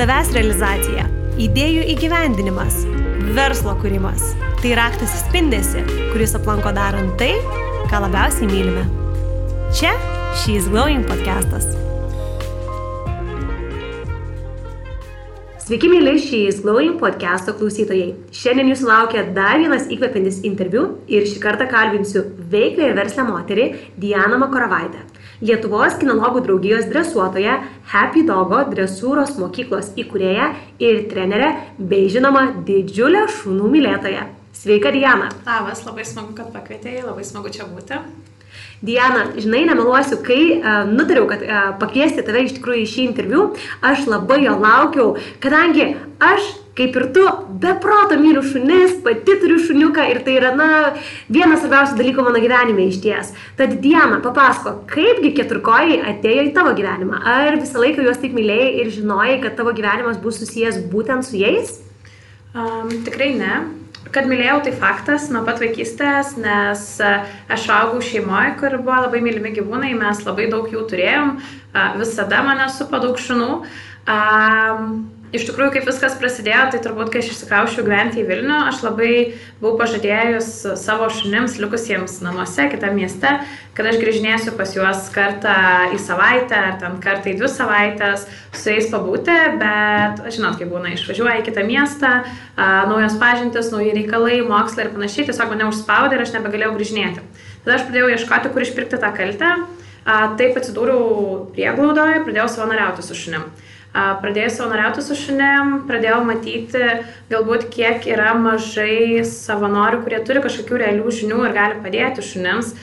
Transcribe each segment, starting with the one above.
savęs realizacija, idėjų įgyvendinimas, verslo kūrimas. Tai raktas įspindėsi, kuris aplanko darant tai, ką labiausiai mylime. Čia She's Glowing podcastas. Sveiki, mėly She's Glowing podcast'o klausytojai. Šiandien jūsų laukia dar vienas įkvepiantis interviu ir šį kartą kalbinsiu veiklę ir verslę moterį Dianą Makoravaitę. Lietuvos kinologų draugijos dresuotoja, Happy Dogo dresūros mokyklos įkūrėja ir trenerė, bei žinoma didžiulė šunų mylėtoja. Sveika, Diana. Labas, labai smagu, kad pakvietėjai, labai smagu čia būti. Diana, žinai, nemeluosiu, kai uh, nutariau, kad uh, pakviesti tave iš tikrųjų į šį interviu, aš labai jo laukiau, kadangi aš, kaip ir tu, be proto myliu šunis, pati turiu šuniuką ir tai yra, na, vienas svarbiausių dalykų mano gyvenime iš ties. Tad Diana, papasako, kaipgi keturkojai atėjo į tavo gyvenimą? Ar visą laiką juos taip mylėjai ir žinojai, kad tavo gyvenimas bus susijęs būtent su jais? Um, tikrai ne. Kad mylėjau, tai faktas nuo pat vaikystės, nes e, aš augau šeimoje, kur buvo labai mylimi gyvūnai, mes labai daug jų turėjom, visada mane supa daug šunų. Iš tikrųjų, kaip viskas prasidėjo, tai turbūt, kai aš išsikraušiau gyventi į Vilnių, aš labai buvau pažadėjus savo šunims likusiems namuose, kitame mieste, kad aš grįžinėsiu pas juos kartą į savaitę ar ten kartą į dvi savaitės su jais pabūti, bet žinot, kaip būna, išvažiuoja į kitą miestą, naujos pažintis, nauji reikalai, mokslai ir panašiai, tiesiog mane užspaudė ir aš nebegalėjau grįžinėti. Tada aš pradėjau ieškoti, kur išpirkti tą kaltę, taip atsidūriau prieglaudoje, pradėjau savanoriauti su šunim pradėjau savanoriauti su šunim, pradėjau matyti galbūt kiek yra mažai savanorių, kurie turi kažkokių realių žinių ir gali padėti šunims.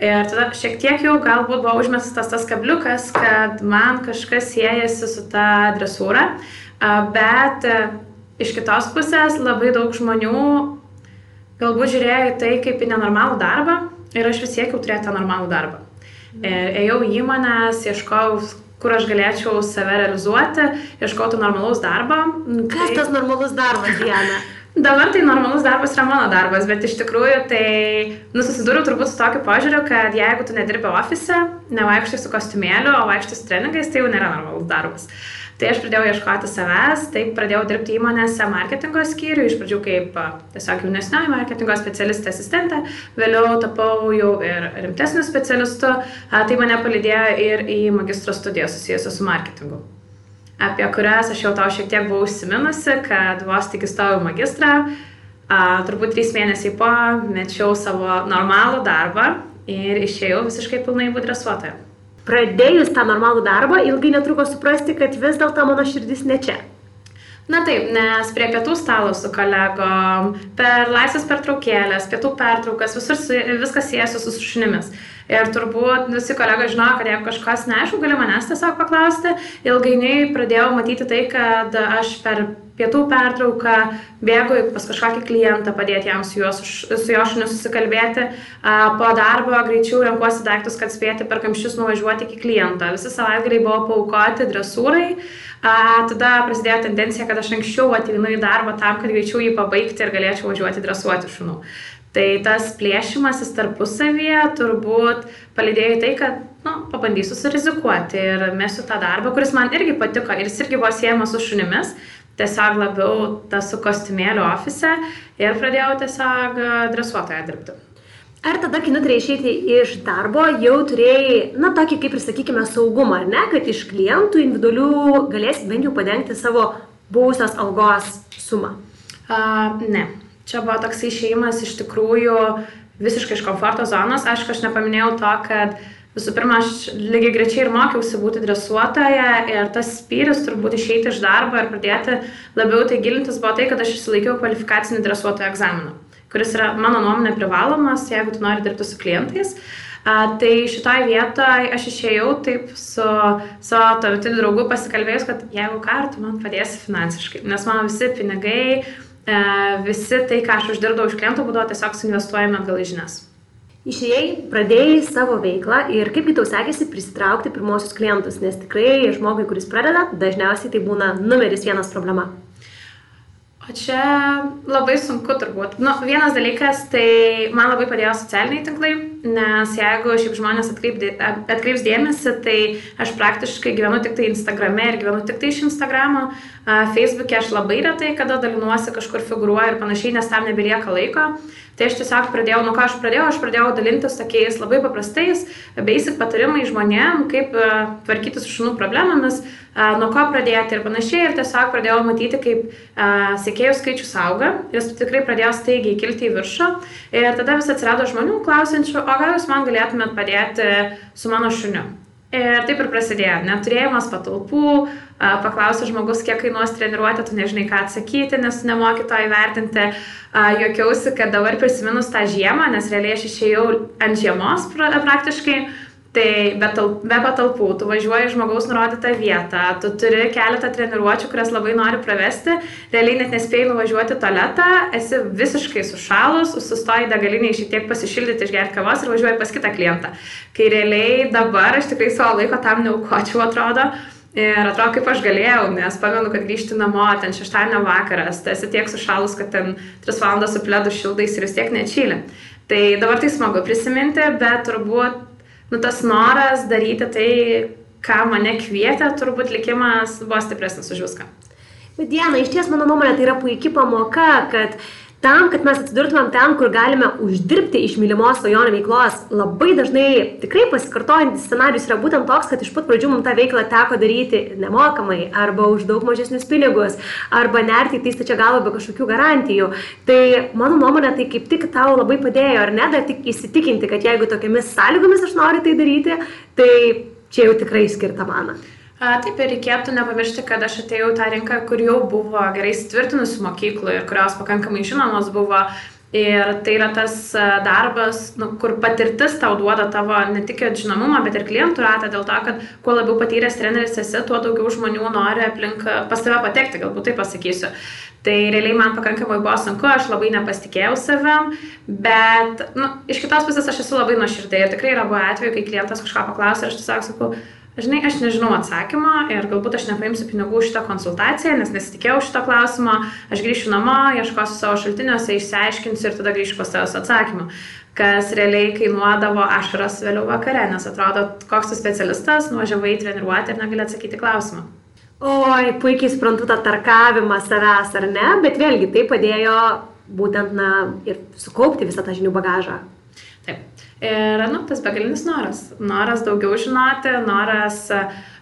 Ir tada šiek tiek jau galbūt buvo užmestas tas kabliukas, kad man kažkas siejasi su ta dresūra, bet iš kitos pusės labai daug žmonių galbūt žiūrėjo į tai kaip į nenormalų darbą ir aš vis siekiau turėti tą normalų darbą. Ėjau į įmonės, ieškojau kur aš galėčiau save realizuoti, ieškoti normalaus darbo. Kas tai... tas normalus darbas, Diana? Dabar tai normalus darbas yra mano darbas, bet iš tikrųjų tai nususidūriau turbūt su tokiu požiūriu, kad jeigu tu nedirbi ofise, nevaikštai su kostiumėliu, o vaikštai su treningais, tai jau nėra normalus darbas. Uh, Tai aš pradėjau ieškoti savęs, taip pradėjau dirbti įmonėse marketingo skyriui, iš pradžių kaip tiesiog jaunesnioji marketingo specialistė asistentė, vėliau tapau jau ir rimtesniu specialistu, tai mane palydėjo ir į magistro studijas susijusios su marketingu apie kurias aš jau tau šiek tiek buvau užsiminusi, kad vos tik įstojau magistrą, a, turbūt trys mėnesiai po mečiau savo normalų darbą ir išėjau visiškai pilnai būdresuotoje pradėjus tą normalų darbą, ilgai netruko suprasti, kad vis dėlto mano širdis ne čia. Na taip, nes prie pietų stalo su kolegom, per laisvės pertraukėlės, pietų pertraukas, visur viskas siejasi su šunimis. Ir turbūt visi kolegos žinojo, kad jeigu kažkas neaišku, gali manęs tiesiog paklausti. Ilgainiui pradėjau matyti tai, kad aš per pietų pertrauką bėgu pas kažkokį klientą, padėti jam su, juos, su jo šuniu susikalbėti. Po darbo greičiau renkuosi daiktus, kad spėti per kamščius nuvažiuoti iki kliento. Visi savaitgaliai buvo paukoti dresūrai. Tada prasidėjo tendencija, kad aš anksčiau ateinu į darbą tam, kad greičiau jį pabaigti ir galėčiau važiuoti dresuoti šunų. Tai tas plėšimasis tarpusavyje turbūt palidėjo į tai, kad, nu, pabandysiu surizikuoti. Ir mesiu tą darbą, kuris man irgi patiko. Ir jis irgi buvo siejamas su šunimis, tiesiog labiau tas su kostiumėliu ofise. Ir pradėjau tiesiog dresuotoje dirbti. Ar tada, kai nutarėjai išeiti iš darbo, jau turėjai, na, tokį kaip ir sakykime saugumą, ar ne, kad iš klientų individualių galėsi bent jau padengti savo buvusios algos sumą? Uh, ne čia buvo toks išėjimas iš tikrųjų visiškai iš komforto zonos. Aišku, aš nepaminėjau to, kad visų pirma, aš lygiai grečiai ir mokiausi būti dresuotoje ir tas spyris turbūt išeiti iš darbo ir pradėti labiau tai gilintis buvo tai, kad aš išsilaikiau kvalifikacinį dresuotojo egzaminą, kuris yra mano nuomonė privalomas, jeigu tu nori dirbti su klientais. A, tai šitoje vietoje aš išėjau taip su savo tuometiniu draugu pasikalbėjus, kad jeigu ką, tu man padėsi finansiškai, nes mano visi pinigai visi tai, ką aš uždirbdavau iš klientų, būdavo tiesiog suinvestuojami atgal į žinias. Išėjai, pradėjai savo veiklą ir kaip tau sekėsi prisitraukti pirmosius klientus, nes tikrai žmogui, kuris pradeda, dažniausiai tai būna numeris vienas problema. O čia labai sunku turbūt. Nu, vienas dalykas, tai man labai padėjo socialiniai tinklai, nes jeigu šiaip žmonės atkreips, atkreips dėmesį, tai aš praktiškai gyvenu tik tai Instagrame ir gyvenu tik tai iš Instagramo. Facebook'e aš labai retai kada dalinuosi kažkur figuruoju ir panašiai, nes tam nebelieka laiko. Tai aš tiesiog pradėjau, nu ką aš pradėjau, aš pradėjau dalintis tokiais labai paprastais, basic patarimai žmonėm, kaip uh, tvarkyti su šunų problemomis, nuo ko pradėti ir panašiai. Ir tiesiog pradėjau matyti, kaip sekėjų skaičius auga. Jis tikrai pradėjo staigiai kilti į viršų. Ir tada vis atsirado žmonių klausiančių, o gal jūs man galėtumėt padėti su mano šuniu. Ir taip ir prasidėjo. Neturėjimas patalpų, paklausė žmogus, kiek kainuos treniruotė, tu nežinai, ką atsakyti, nes nemoki to įvertinti. Jokiausi, kad dabar prisiminus tą žiemą, nes realiai aš išėjau ant žiemos praktiškai Tai be, tal, be patalpų, tu važiuoji žmogaus nurodytą vietą, tu turi keletą treniruočių, kurias labai nori pravesti, realiai net nespėjai nuvažiuoti tualetą, esi visiškai sušalus, sustoji degalinį šiek tiek pasišildyti, išgerti kavos ir važiuoji pas kitą klientą. Kai realiai dabar aš tikrai savo laiko tam neaukočiau, atrodo. Ir atrodo, kaip aš galėjau, nes pamenu, kad grįžti namo, ten šeštadienio vakaras, tu esi tiek sušalus, kad ten 3 valandas su pledu šildais ir vis tiek nečylė. Tai dabar tai smagu prisiminti, bet turbūt nu, tas noras daryti tai, ką mane kvietė, turbūt likimas buvo stipresnis už viską. Bet Diena, iš ties mano nuomonė tai yra puikia pamoka, kad tam, kad mes atsidurtumėm ten, kur galime uždirbti iš mylimos svajonių veiklos, labai dažnai tikrai pasikartojantis scenarius yra būtent toks, kad iš pat pradžių mums tą veiklą teko daryti nemokamai arba už daug mažesnius pinigus, arba nerti tai stačia galva be kažkokių garantijų. Tai mano nuomonė tai kaip tik tau labai padėjo, ar ne, dar tik įsitikinti, kad jeigu tokiamis sąlygomis aš noriu tai daryti, tai čia jau tikrai skirta man. Taip ir reikėtų nepamiršti, kad aš atėjau tą rinką, kur jau buvo gerai įtvirtinusi mokyklų ir kurios pakankamai žinomos buvo. Ir tai yra tas darbas, nu, kur patirtis tau duoda tavo ne tik žinomumą, bet ir klientų ratą, dėl to, kad kuo labiau patyręs treneris esi, tuo daugiau žmonių nori aplink pas tave patekti, galbūt taip pasakysiu. Tai realiai man pakankamai buvo sunku, aš labai nepasitikėjau savim, bet nu, iš kitos pusės aš esu labai nuoširdai ir tikrai yra buvę atveju, kai klientas kažką paklausė aš tiesiog sakau, Žinai, aš nežinau atsakymą ir galbūt aš nepaimsiu pinigų šitą konsultaciją, nes nesitikėjau šito klausimo, aš grįšiu namo, ieškosiu savo šaltiniuose, išsiaiškinsiu ir tada grįšiu pas tavęs atsakymą, kas realiai kainuodavo ašaras vėliau vakare, nes atrodo, koks tu specialistas, nuvažiavai treniruoti ir negali atsakyti klausimą. Oi, puikiai suprantu tą tarkavimą savęs, ar ne, bet vėlgi tai padėjo būtent, na, ir sukaupti visą tą žinių bagažą. Taip. Ir, nu, tas begalinis noras. Noras daugiau žinoti, noras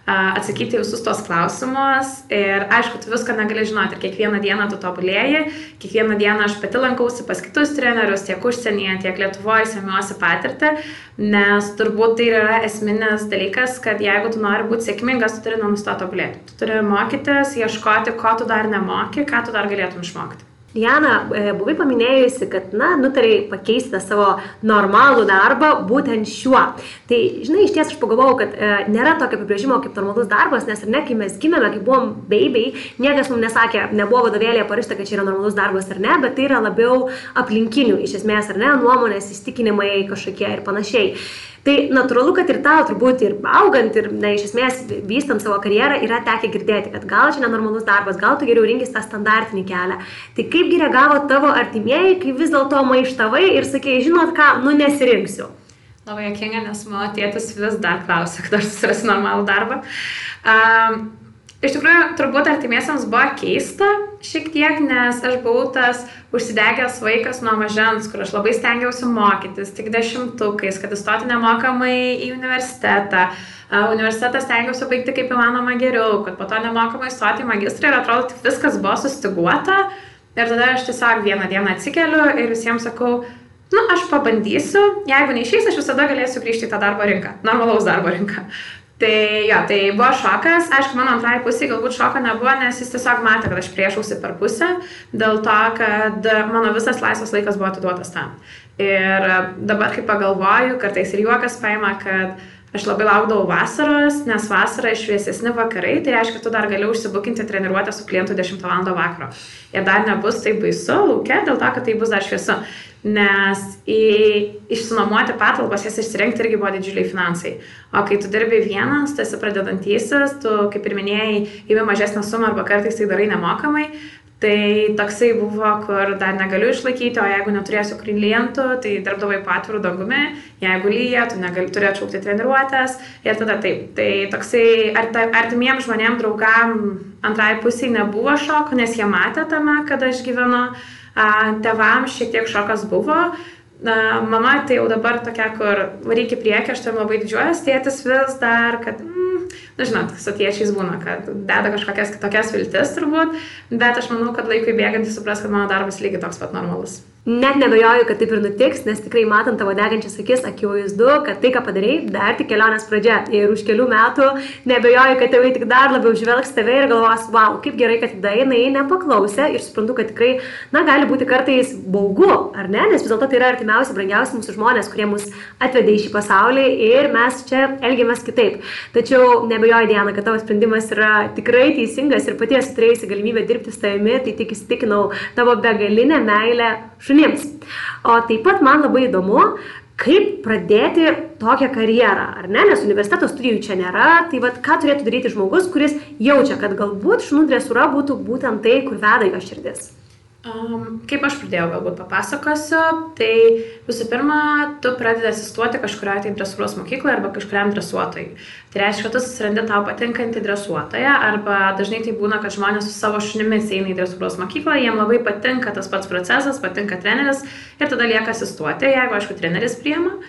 atsakyti visus tos klausimus. Ir aišku, tu viską negali žinoti. Ir kiekvieną dieną tu tobulėjai. Kiekvieną dieną aš pati lankausi pas kitus trenerius, tiek užsienyje, tiek Lietuvoje, semiuosi patirtį. Nes turbūt tai yra esminis dalykas, kad jeigu tu nori būti sėkmingas, tu turi nenustoti tobulėti. Tu turi mokytis, ieškoti, ko tu dar nemoki, ką tu dar galėtum išmokti. Diana, e, buvai paminėjusi, kad, na, nutarėjai pakeisti savo normalų darbą būtent šiuo. Tai, žinai, iš ties aš pagalvojau, kad e, nėra tokio apibrėžimo kaip normalus darbas, nes ar ne, kai mes gimėme, kai buvom babiai, niekas mums nesakė, nebuvo vadovėlėje parašyta, kad čia yra normalus darbas ar ne, bet tai yra labiau aplinkinių, iš esmės, ar ne, nuomonės, įstikinimai kažkokie ir panašiai. Tai natūralu, kad ir tau turbūt ir augant ir, na, iš esmės, vystant savo karjerą, yra tekę girdėti, kad gal čia nenormalus darbas, gal tu geriau rinkis tą standartinį kelią. Tai kaipgi reagavo tavo artimieji, kai vis dėlto maištavai ir sakėjai, žinot ką, nu nesirinksiu. Labai jokinga, nes mano tėtis vis dar klausia, kad aš susirasiu normalų darbą. Um, Iš tikrųjų, turbūt artimiesiams buvo keista šiek tiek, nes aš buvau tas užsidegęs vaikas nuo mažens, kur aš labai stengiausi mokytis, tik dešimtukais, kad įstoti nemokamai į universitetą. Universitetą stengiausi baigti kaip įmanoma geriau, kad po to nemokamai įstoti į magistrą ir atrodo, tik viskas buvo sustiguota. Ir tada aš tiesiog vieną dieną atsikeliu ir visiems sakau, nu, aš pabandysiu, jeigu neišeis, aš visada galėsiu grįžti į tą darbo rinką, normalaus darbo rinką. Tai jo, tai buvo šokas, aišku, mano antrai pusė galbūt šoko nebuvo, nes jis tiesiog matė, kad aš priešausi per pusę, dėl to, kad mano visas laisvas laikas buvo atiduotas tam. Ir dabar, kai pagalvoju, kartais ir juokas paima, kad Aš labai laukdavau vasaros, nes vasara šviesesni vakarai, tai reiškia, tu dar gali užsibukinti treniruotę su klientu 10 val. vakaro. Ir dar nebus taip baisu laukia, dėl to, kad tai bus dar šviesu. Nes į, išsinuomoti patalpas, jas išsirinkti irgi buvo didžiuliai finansai. O kai tu dirbi vienas, tu esi pradedantysis, tu, kaip ir minėjai, įimi mažesnę sumą arba kartais tai darai nemokamai, Tai toksai buvo, kur dar negaliu išlaikyti, o jeigu neturėsiu klientų, tai darbdavai patvirų dangumi, jeigu lyja, tu negali turėti šaukti treniruotės ir tada taip. Tai toksai artimiem žmonėm, draugam antrai pusiai nebuvo šoko, nes jie matė tame, kad aš gyvenu. Tevam šiek tiek šokas buvo, na, mama tai jau dabar tokia, kur reikia priekį, aš tam labai didžiuojas, tėtis vis dar, kad mm, na žinot, su tiečiais būna, kad deda kažkokias kitokias viltis turbūt, bet aš manau, kad laikui bėgant jis supras, kad mano darbas lygiai toks pat normalus. Net nebejoju, kad taip ir nutiks, nes tikrai matant tavo degančias akis, akivaizdu, kad tai, ką padarai, dar tik kelionės pradžia. Ir už kelių metų nebejoju, kad tėvai tik dar labiau žvelgs tave ir galvos, wow, kaip gerai, kad dainai nepaklausė ir suprantu, kad tikrai, na, gali būti kartais baugu, ar ne, nes vis dėlto tai yra artimiausi, brangiausi mūsų žmonės, kurie mus atvedė į šį pasaulį ir mes čia elgiamės kitaip. Tačiau nebejoju, Diena, kad tavo sprendimas yra tikrai teisingas ir paties turėjusi galimybę dirbti su tavimi, tai tik įsitikinau tavo begalinę meilę šunims. O taip pat man labai įdomu, kaip pradėti tokią karjerą, ar ne, nes universiteto studijų čia nėra, tai vad ką turėtų daryti žmogus, kuris jaučia, kad galbūt šunų dresūra būtų būtent tai, kur veda jo širdis. Um, kaip aš pradėjau, galbūt papasakosiu. Tai visų pirma, tu pradedi asistuoti kažkurioje tai dresuros mokykloje arba kažkuriam dresuotojui. Tai reiškia, kad tu susirandi tau patinkantį dresuotoją arba dažnai tai būna, kad žmonės su savo šunimis eina į dresuros mokyklą, jiem labai patinka tas pats procesas, patinka treneris ir tada lieka asistuoti, jeigu, aišku, treneris priema.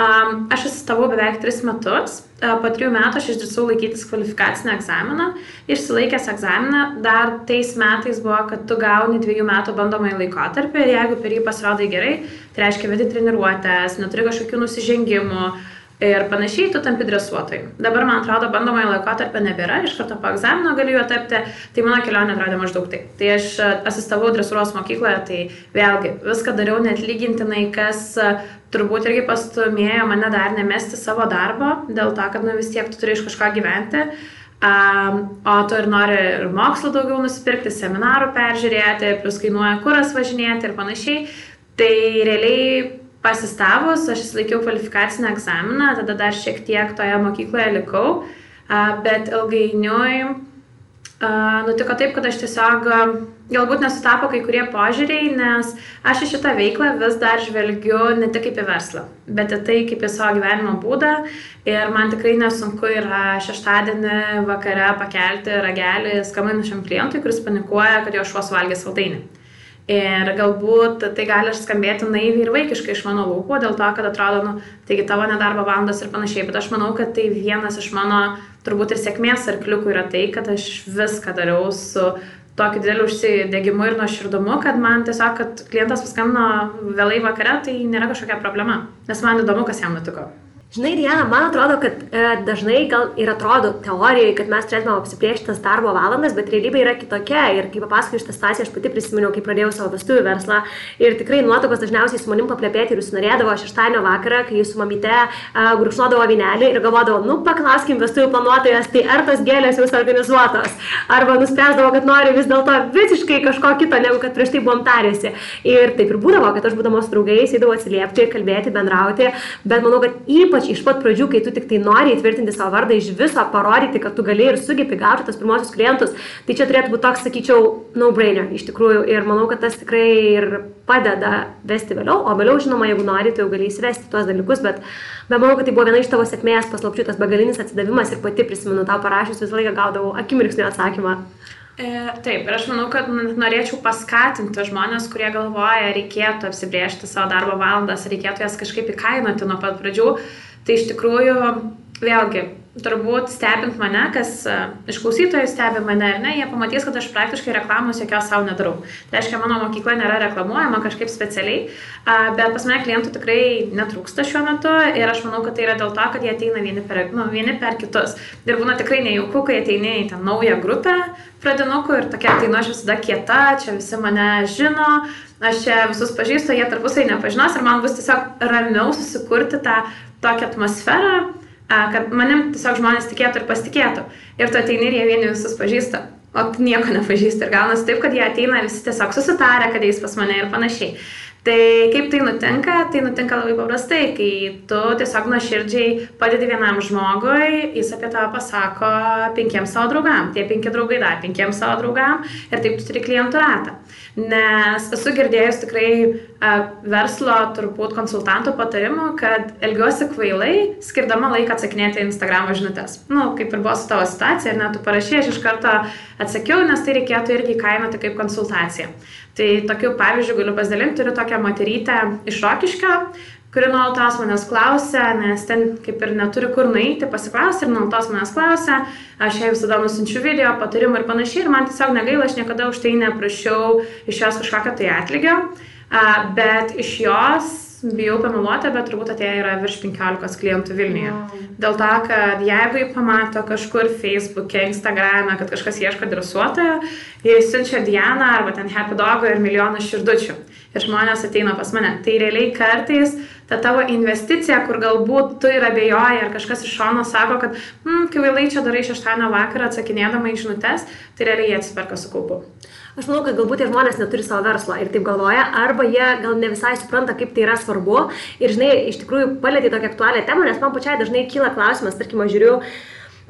Um, aš asistavau beveik 3 metus, po 3 metų aš išdrįsau laikytis kvalifikacinę egzaminą, išsilaikęs egzaminą, dar tais metais buvo, kad tu gauni 2 metų bandomąjį laikotarpį ir jeigu per jį pasirodai gerai, tai reiškia vedi treniruotės, neturi kažkokių nusižengimų, uh, ir panašiai, tu tampi dresuotojai. Dabar, man atrodo, bandomojo laikotarpio nebėra, iš karto po egzamino galiu jo tapti, tai mano kelionė atrodė maždaug taip. Tai aš e, asistavau dresuros mokykloje, tai vėlgi viską dariau net lygintinai, kas e, turbūt irgi pastumėjo mane dar nemesti savo darbo, dėl to, kad nu, vis tiek tu turi iš kažko gyventi. Um, o tu ir nori ir mokslo daugiau nusipirkti, seminarų peržiūrėti, plus kainuoja kuras važinėti ir panašiai. Tai realiai Pasistavus, aš įsilaikiau kvalifikacinę egzaminą, tada dar šiek tiek toje mokykloje likau, bet ilgainiui nutiko taip, kad aš tiesiog galbūt nesutapo kai kurie požiūriai, nes aš į šitą veiklą vis dar žvelgiu ne tik kaip į verslą, bet į tai kaip į savo gyvenimo būdą ir man tikrai nesunku yra šeštadienį vakare pakelti ragelį skambinančiam klientui, kuris panikuoja, kad jo šuo suvalgė saldainį. Ir galbūt tai gali skambėti naiviai ir vaikiškai iš mano lūpų, dėl to, kad atrodo, nu, taigi tavo nedarbo valandos ir panašiai, bet aš manau, kad tai vienas iš mano turbūt ir sėkmės arkliukų yra tai, kad aš viską dariau su tokiu dideliu užsidėgymu ir nuoširdumu, kad man tiesiog, kad klientas paskambino vėlai vakare, tai nėra kažkokia problema, nes man įdomu, kas jam nutiko. Žinai, Diana, man atrodo, kad e, dažnai gal ir atrodo teorijoje, kad mes turėtume apsipriešti tas darbo valandas, bet realybė yra kitokia. Ir kaip papasakoju šitą situaciją, aš pati prisiminiau, kai pradėjau savo vestuvių verslą. Ir tikrai nuotokos dažniausiai su manim paplėpėti ir jūs norėdavo šeštadienio vakarą, kai jūsų mamyte e, gurkšnodavo vinelį ir galvodavo, nu paklauskim vestuvių planuotojas, tai ar tos gėlės jūs organizuotos. Arba nuspręsdavo, kad nori vis dėlto visiškai kažko kito, negu kad prieš tai buvom tarėsi. Ir taip ir būdavo, kad aš būdamos draugais įdavau atsiliepti, kalbėti, bendrauti. Bet manau, kad ypač ypač iš pat pradžių, kai tu tik tai nori įtvirtinti savo vardą iš viso, parodyti, kad tu gali ir sugebi gauti tos pirmosius klientus, tai čia turėtų būti toks, sakyčiau, no-brainer iš tikrųjų. Ir manau, kad tas tikrai ir padeda vesti vėliau, o vėliau, žinoma, jeigu nori, tai jau gali įsivesti tuos dalykus, bet, bet manau, kad tai buvo viena iš tavo sėkmės paslapčių, tas begalinis atsidavimas ir pati prisimenu tau parašius visą laiką gaudavau akimirksnį atsakymą. E, taip, ir aš manau, kad norėčiau paskatinti žmonės, kurie galvoja, reikėtų apsibriežti savo darbo valandas, reikėtų jas kažkaip įkainoti nuo pat pradžių. Tai iš tikrųjų, vėlgi, turbūt stebint mane, kas uh, iš klausytojų stebi mane ar ne, jie pamatys, kad aš praktiškai reklamos jokios savo nedarau. Tai reiškia, mano mokykla nėra reklamuojama kažkaip specialiai, bet pas mane klientų tikrai netrūksta šiuo metu ir aš manau, kad tai yra dėl to, kad jie ateina vieni per, nu, vieni per kitus. Ir būna tikrai nejauku, kai ateini į tą naują grupę pradinukų ir tokia ateinu aš visada kieta, čia visi mane žino, aš čia visus pažįstu, jie tarpusai nepažinos ir man bus tiesiog ramiau susikurti tą tokią atmosferą, kad manim tiesiog žmonės tikėtų ir pasitikėtų. Ir tu ateini ir jie vieni visus pažįsta, o tu nieko nepažįsti. Ir gaunasi taip, kad jie ateina visi tiesiog susitarę, kad eis pas mane ir panašiai. Tai kaip tai nutinka? Tai nutinka labai paprastai, kai tu tiesiog nuoširdžiai padedi vienam žmogui, jis apie tave pasako penkiems savo draugam, tie penki draugai dar penkiems savo draugam ir taip tu turi klientų ratą. Nes esu girdėjus tikrai verslo, turbūt konsultantų patarimų, kad elgiuosi kvailai, skirdama laiką atsakinėti Instagram žinutės. Na, nu, kaip ir buvo su tavo situacija, ir net tu parašė, aš iš karto atsakiau, nes tai reikėtų irgi kainuoti kaip konsultacija. Tai tokiu pavyzdžiu galiu pasidalinti, turiu tokią materytę iš Rokiškio, kuri nuolatos manęs klausia, nes ten kaip ir neturi kur nueiti, pasiklausia ir nuolatos manęs klausia, aš jai visada nusinčiu video, patarimų ir panašiai, ir man tiesiog negaila, aš niekada už tai neprašiau iš jos kažkokio tai atlygio, bet iš jos bijau pameluoti, bet turbūt atėjo yra virš 15 klientų Vilniuje. Wow. Dėl to, kad jeigu jį pamato kažkur Facebook'e, Instagram'e, kad kažkas ieško dresuotojo, jie siunčia Dianą arba ten Happy Dog'ą ir milijoną širdučių. Ir žmonės ateina pas mane. Tai realiai kartais ta tavo investicija, kur galbūt tu ir abejoji, ar kažkas iš šono sako, kad, hm, kai vėlai čia darai šeštadienio vakarą atsakinėdama į žinutes, tai realiai jie atsiperka su kaupu. Aš manau, kad galbūt tie žmonės neturi savo verslo ir taip galvoja, arba jie gal ne visai supranta, kaip tai yra svarbu. Ir, žinai, iš tikrųjų palėtė tokią aktualią temą, nes man pačiai dažnai kyla klausimas, tarkim, aš žiūriu,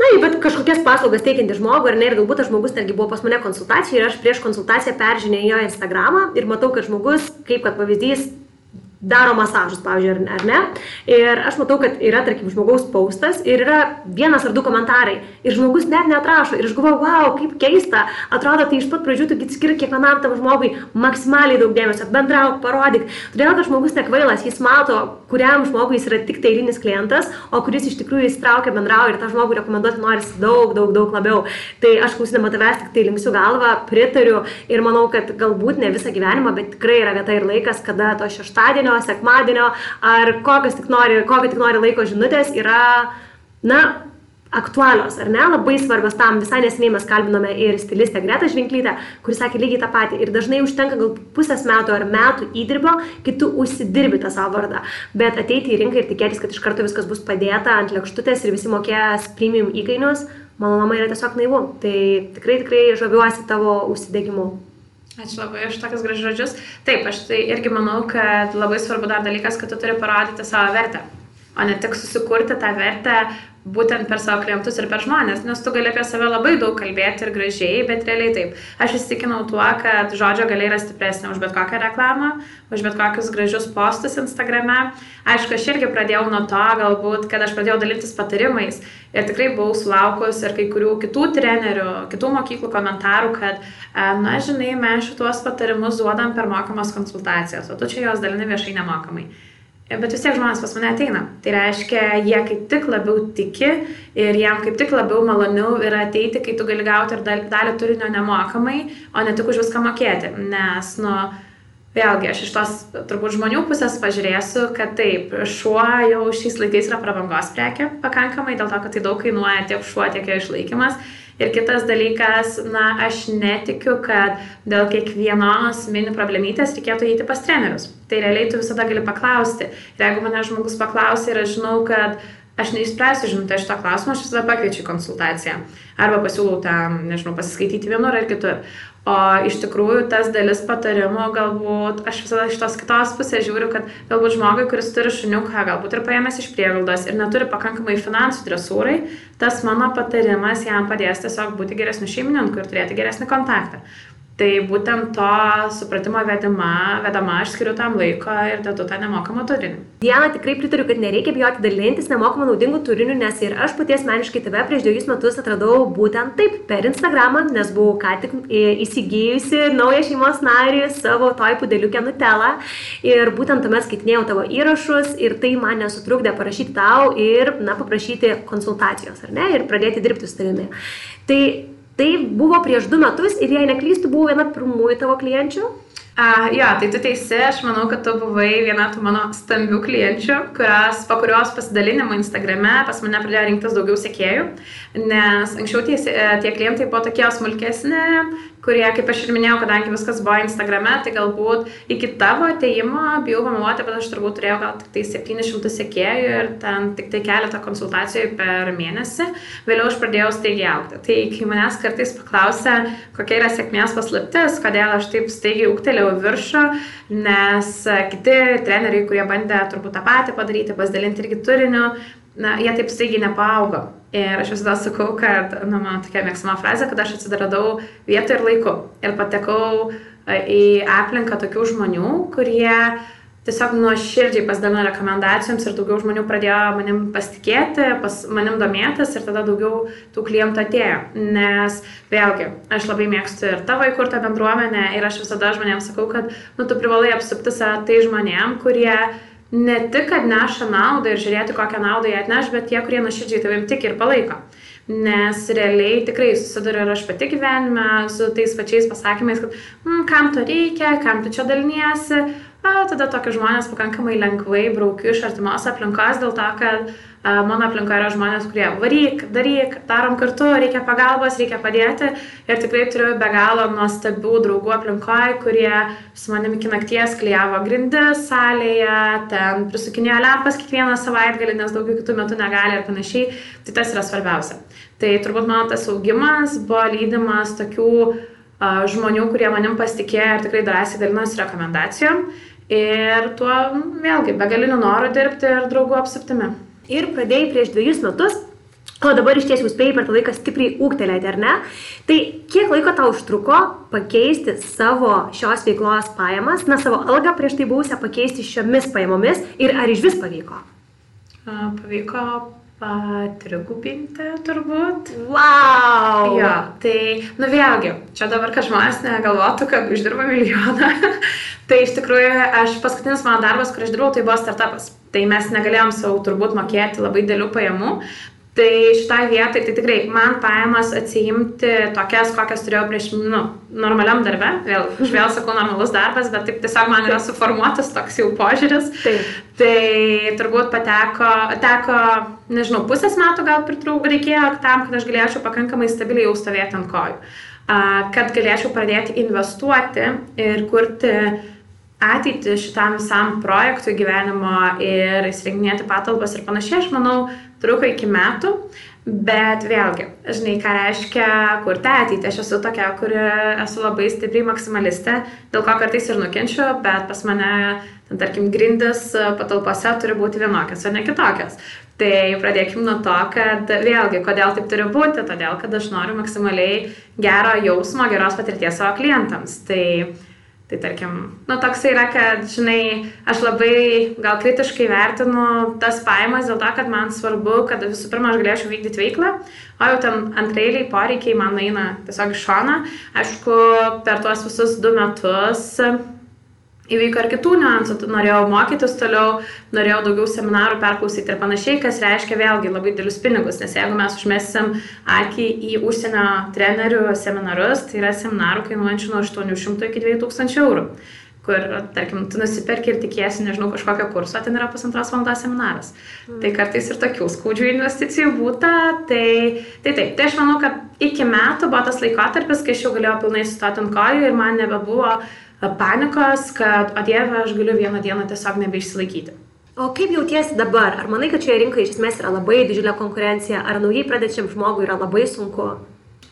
Na, bet kažkokias paslaugas teikiantį žmogų, ar ne, ir galbūt tas žmogus, netgi buvo pas mane konsultacija ir aš prieš konsultaciją peržiūrėjau jo Instagramą ir matau, kad žmogus, kaip kad pavyzdys, daro masažus, pavyzdžiui, ar ne. Ir aš matau, kad yra, tarkim, žmogaus paustas ir yra vienas ar du komentarai. Ir žmogus net neatrašo. Ir aš galvoju, wow, kaip keista. Atrodo, tai iš pat pradžių tu skiri kiekvienam tam žmogui maksimaliai daug dėmesio, bendrauk, parodyk. Todėl, kad žmogus nekvailas, jis mato, kuriam žmogui jis yra tik tai eilinis klientas, o kuris iš tikrųjų įsitraukia bendrauja ir tą žmogų rekomenduoti norisi daug, daug, daug labiau. Tai aš klausydama tavęs tik tai linksiu galvą, pritariu ir manau, kad galbūt ne visą gyvenimą, bet tikrai yra vieta ir laikas, kada to šeštadienio penktadienio, sekmadienio ar kokios tik nori, kokio tik nori laiko žinutės yra, na, aktualios, ar ne, labai svarbios tam. Visai neseniai mes kalbinome ir stilistę Gretą Žvinklytę, kuris sakė lygiai tą patį. Ir dažnai užtenka gal pusės metų ar metų įdirbio, kai tu užsidirbi tą savo vardą. Bet ateiti į rinką ir tikėtis, kad iš karto viskas bus padėta ant lėkštutės ir visi mokės premium įkainius, mano mama yra tiesiog naivu. Tai tikrai, tikrai žaviuosi tavo užsidegimu. Ačiū labai už tokius gražius žodžius. Taip, aš tai irgi manau, kad labai svarbu dar dalykas, kad tu turi parodyti savo vertę, o ne tik susikurti tą vertę būtent per savo klientus ir per žmonės, nes tu gali apie save labai daug kalbėti ir gražiai, bet realiai taip. Aš įsitikinau tuo, kad žodžio galiai yra stipresnė už bet kokią reklamą, už bet kokius gražius postus Instagrame. Aišku, aš irgi pradėjau nuo to, galbūt, kad aš pradėjau dalytis patarimais ir tikrai buvau sulaukus ir kai kurių kitų trenerių, kitų mokyklų komentarų, kad, na, žinai, mes šituos patarimus duodam per mokamas konsultacijas, o tu čia juos dalini viešai nemokamai bet vis tiek žmonės pas mane ateina. Tai reiškia, jie kaip tik labiau tiki ir jam kaip tik labiau maloniau yra ateiti, kai tu gali gauti ir dalį turinio nemokamai, o ne tik už viską mokėti. Nes, nu, vėlgi, aš iš tos turbūt žmonių pusės pažiūrėsiu, kad taip, šuo jau šiais laikais yra prabangos prekė pakankamai, dėl to, kad tai daug kainuoja tiek šuo, tiek jo išlaikymas. Ir kitas dalykas, na, aš netikiu, kad dėl kiekvienos mini problemytės reikėtų eiti pas trenerius. Tai realiai tu visada gali paklausti. Ir jeigu mane žmogus paklausia ir aš žinau, kad aš neišspręsiu žinutę šito klausimo, aš visada pakviečiu konsultaciją. Arba pasiūlau tam, nežinau, pasiskaityti vienur ar kitur. O iš tikrųjų tas dalis patarimų galbūt, aš visada iš tos kitos pusės žiūriu, kad galbūt žmogui, kuris turi šuniuką, galbūt ir paėmęs iš prieglaudos ir neturi pakankamai finansų dresūrai, tas mano patarimas jam padės tiesiog būti geresniu šeimininku ir turėti geresnį kontaktą. Tai būtent to supratimo vedama, vedama aš skiriu tam laiko ir dedu tą nemokamą turinį. Diena, tikrai pritariu, kad nereikia bijoti dalintis nemokamą naudingų turinių, nes ir aš paties meniškai tave prieš dviejus metus atradau būtent taip per Instagramą, nes buvau ką tik įsigijusi naują šeimos narį savo toj pudeliukę Nutella ir būtent tuomet skaitinėjau tavo įrašus ir tai man nesutrukdė parašyti tau ir, na, paprašyti konsultacijos, ar ne, ir pradėti dirbti su tavimi. Tai Tai buvo prieš du metus ir jei neklystu, buvo viena pirmųjų tavo klienčių. Uh, jo, tai tu teisi, aš manau, kad tu buvai viena tų mano stambių klienčių, kurios, po kurios pasidalinimo Instagrame pas mane pradėjo rinktis daugiau sekėjų, nes anksčiau tie, tie klientai buvo tokie smulkesni, kurie, kaip aš ir minėjau, kadangi viskas buvo Instagrame, tai galbūt iki tavo ateimo, bijau pameluoti, bet aš turbūt turėjau gal tik tai 700 sekėjų ir ten tik tai keletą konsultacijų per mėnesį. Vėliau aš pradėjau staigiai aukti. Tai kai manęs kartais paklausia, kokia yra sėkmės paslaptis, kodėl aš taip staigiai ūktelėjau viršų, nes kiti treneriai, kurie bandė turbūt tą patį padaryti, pasidalinti irgi turiniu, na, jie taip staigiai nepaaugo. Ir aš visada sakau, kad, na, mano tokia mėgstama frazė, kad aš atsidaradau vietoj ir laiku. Ir patekau e, į aplinką tokių žmonių, kurie tiesiog nuoširdžiai pasidalino rekomendacijoms ir daugiau žmonių pradėjo manim pasitikėti, pas manim domėtis ir tada daugiau tų klientų atėjo. Nes vėlgi, aš labai mėgstu ir tavo įkurtą bendruomenę ir aš visada žmonėms sakau, kad nu, tu privalai apsupti save tai žmonėm, kurie ne tik, kad neša naudą ir žiūrėti, kokią naudą jie atneš, bet tie, kurie nuoširdžiai tavim tik ir palaiko. Nes realiai tikrai susiduriu ir aš pati gyvenime su tais pačiais pasakymais, kad mm, kam to reikia, kam tu čia daliniesi, a, tada tokius žmonės pakankamai lengvai braukiu iš artimos aplinkos dėl to, kad a, mano aplinkoje yra žmonės, kurie varyk, daryk, darom kartu, reikia pagalbos, reikia padėti. Ir tikrai turiu be galo nuostabių draugų aplinkoje, kurie su manimi iki nakties klyjavo grindis salėje, ten prisukinėjo lempas kiekvieną savaitgalį, nes daugiau kitų metų negali ir panašiai, tai tas yra svarbiausia. Tai turbūt mano tas augimas buvo lydimas tokių žmonių, kurie manim pasitikėjo ir tikrai drąsiai dalinosi rekomendacijom ir tuo vėlgi begaliniu noru dirbti ir draugų apsiptimi. Ir pradėjai prieš dviejus metus, o dabar iš tiesų spėjai per tą laiką stipriai ūktelėti, ar ne? Tai kiek laiko tau užtruko pakeisti savo šios veiklos pajamas, na savo algą prieš tai buvusią pakeisti šiomis pajamomis ir ar iš vis pavyko? Pavyko patrigubinti turbūt. Wow! Jo, tai, nu vėlgi, čia dabar, kad žmonės negalvotų, kad uždirba milijoną. tai iš tikrųjų, aš paskutinis mano darbas, kur aš dirbau, tai buvo startupas. Tai mes negalėjom savo turbūt mokėti labai dėlių pajamų, Tai šitoj vietoj, tai tikrai man pajamas atsijimti tokias, kokias turėjau prieš, nu, normaliam darbe, vėl, aš vėl sakau normalus darbas, bet taip tiesiog man yra suformuotas toks jau požiūris. Taip. Tai turbūt pateko, teko, nežinau, pusės metų gal pritrauk reikėjo tam, kad aš galėčiau pakankamai stabiliai jau stovėti ant kojų. Kad galėčiau pradėti investuoti ir kurti ateitį šitam visam projektui gyvenimo ir įsirenginėti patalpas ir panašiai, aš manau, truko iki metų, bet vėlgi, žinai, ką reiškia kurti ateitį. Aš esu tokia, kuri esu labai stipriai maksimalistė, dėl ko kartais ir nukenčiu, bet pas mane, ten, tarkim, grindis patalpose turi būti vienokios, o ne kitokios. Tai pradėkime nuo to, kad vėlgi, kodėl taip turi būti, todėl kad aš noriu maksimaliai gero jausmo, geros patirties savo klientams. Tai Tai tarkim, nu toks yra, kad, žinai, aš labai gal kritiškai vertinu tas pajamas dėl to, kad man svarbu, kad visų pirma aš galėčiau vykdyti veiklą, o jau ten antrailiai poreikiai man eina tiesiog iš šona. Aišku, per tuos visus du metus įvyko ir kitų niuansų, norėjau mokytis toliau, norėjau daugiau seminarų perklausyti ir panašiai, kas reiškia vėlgi labai didelius pinigus, nes jeigu mes užmesim akį į užsienio trenerių seminarus, tai yra seminarų kainuojančių nuo 800 iki 2000 eurų kur, tarkim, tu nusipirki ir tikėsi, nežinau, kažkokio kurso, ten yra pusantros valandos seminaras. Mm. Tai kartais ir tokių skaudžių investicijų būta, tai, tai taip, tai aš manau, kad iki metų buvo tas laikotarpis, kai aš jau galėjau pilnai sustoti ant kojų ir man nebebuvo uh, panikos, kad, o dieve, aš galiu vieną dieną tiesiog nebeišsilaikyti. O kaip jautiesi dabar? Ar manai, kad šioje rinkoje iš esmės yra labai didžiulė konkurencija, ar naujai pradedančiam žmogui yra labai sunku?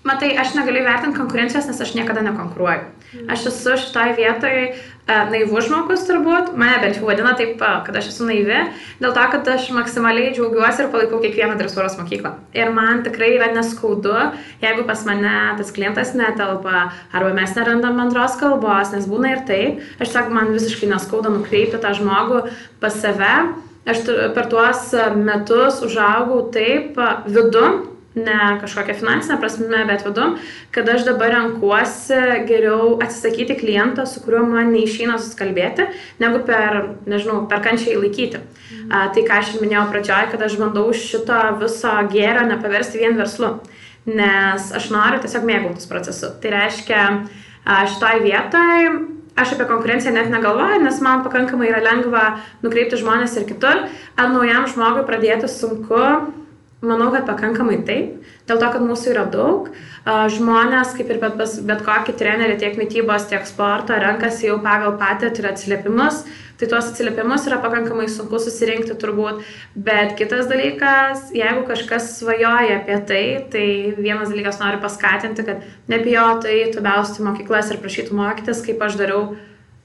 Matai, aš negaliu vertinti konkurencijos, nes aš niekada nekonkuruoju. Aš esu šitoje vietoje naivus žmogus turbūt, mane bent jau vadina taip, kad aš esu naivi, dėl to, kad aš maksimaliai džiaugiuosi ir palaikau kiekvieną dresūros mokyklą. Ir man tikrai yra neskaudu, jeigu pas mane tas klientas netelpa, arba mes nerandam bendros kalbos, nes būna ir taip, aš sakau, man visiškai neskauda nukreipti tą žmogų pas save. Aš per tuos metus užaugau taip vidu, ne kažkokią finansinę prasme, bet vidum, kad aš dabar renkuosi geriau atsisakyti kliento, su kuriuo man neišeina suskalbėti, negu per, nežinau, per kančiai laikyti. Mm. A, tai ką aš ir minėjau pradžioje, kad aš bandau šito viso gėrio nepaversti vien verslu, nes aš noriu tiesiog mėgautis procesu. Tai reiškia, šitoj vietoj aš apie konkurenciją net negalvoju, nes man pakankamai yra lengva nukreipti žmonės ir kitur. Ar naujam žmogui pradėti sunku, Manau, kad pakankamai taip, dėl to, kad mūsų yra daug. Žmonės, kaip ir bet, bet kokį trenerį, tiek mytybos, tiek sporto, renkasi jau pagal patirtį ir atsiliepimus. Tai tuos atsiliepimus yra pakankamai sunku susirinkti turbūt. Bet kitas dalykas, jeigu kažkas svajoja apie tai, tai vienas dalykas noriu paskatinti, kad nebijotų įtų belsti mokyklas ir prašytų mokytis, kaip aš dariau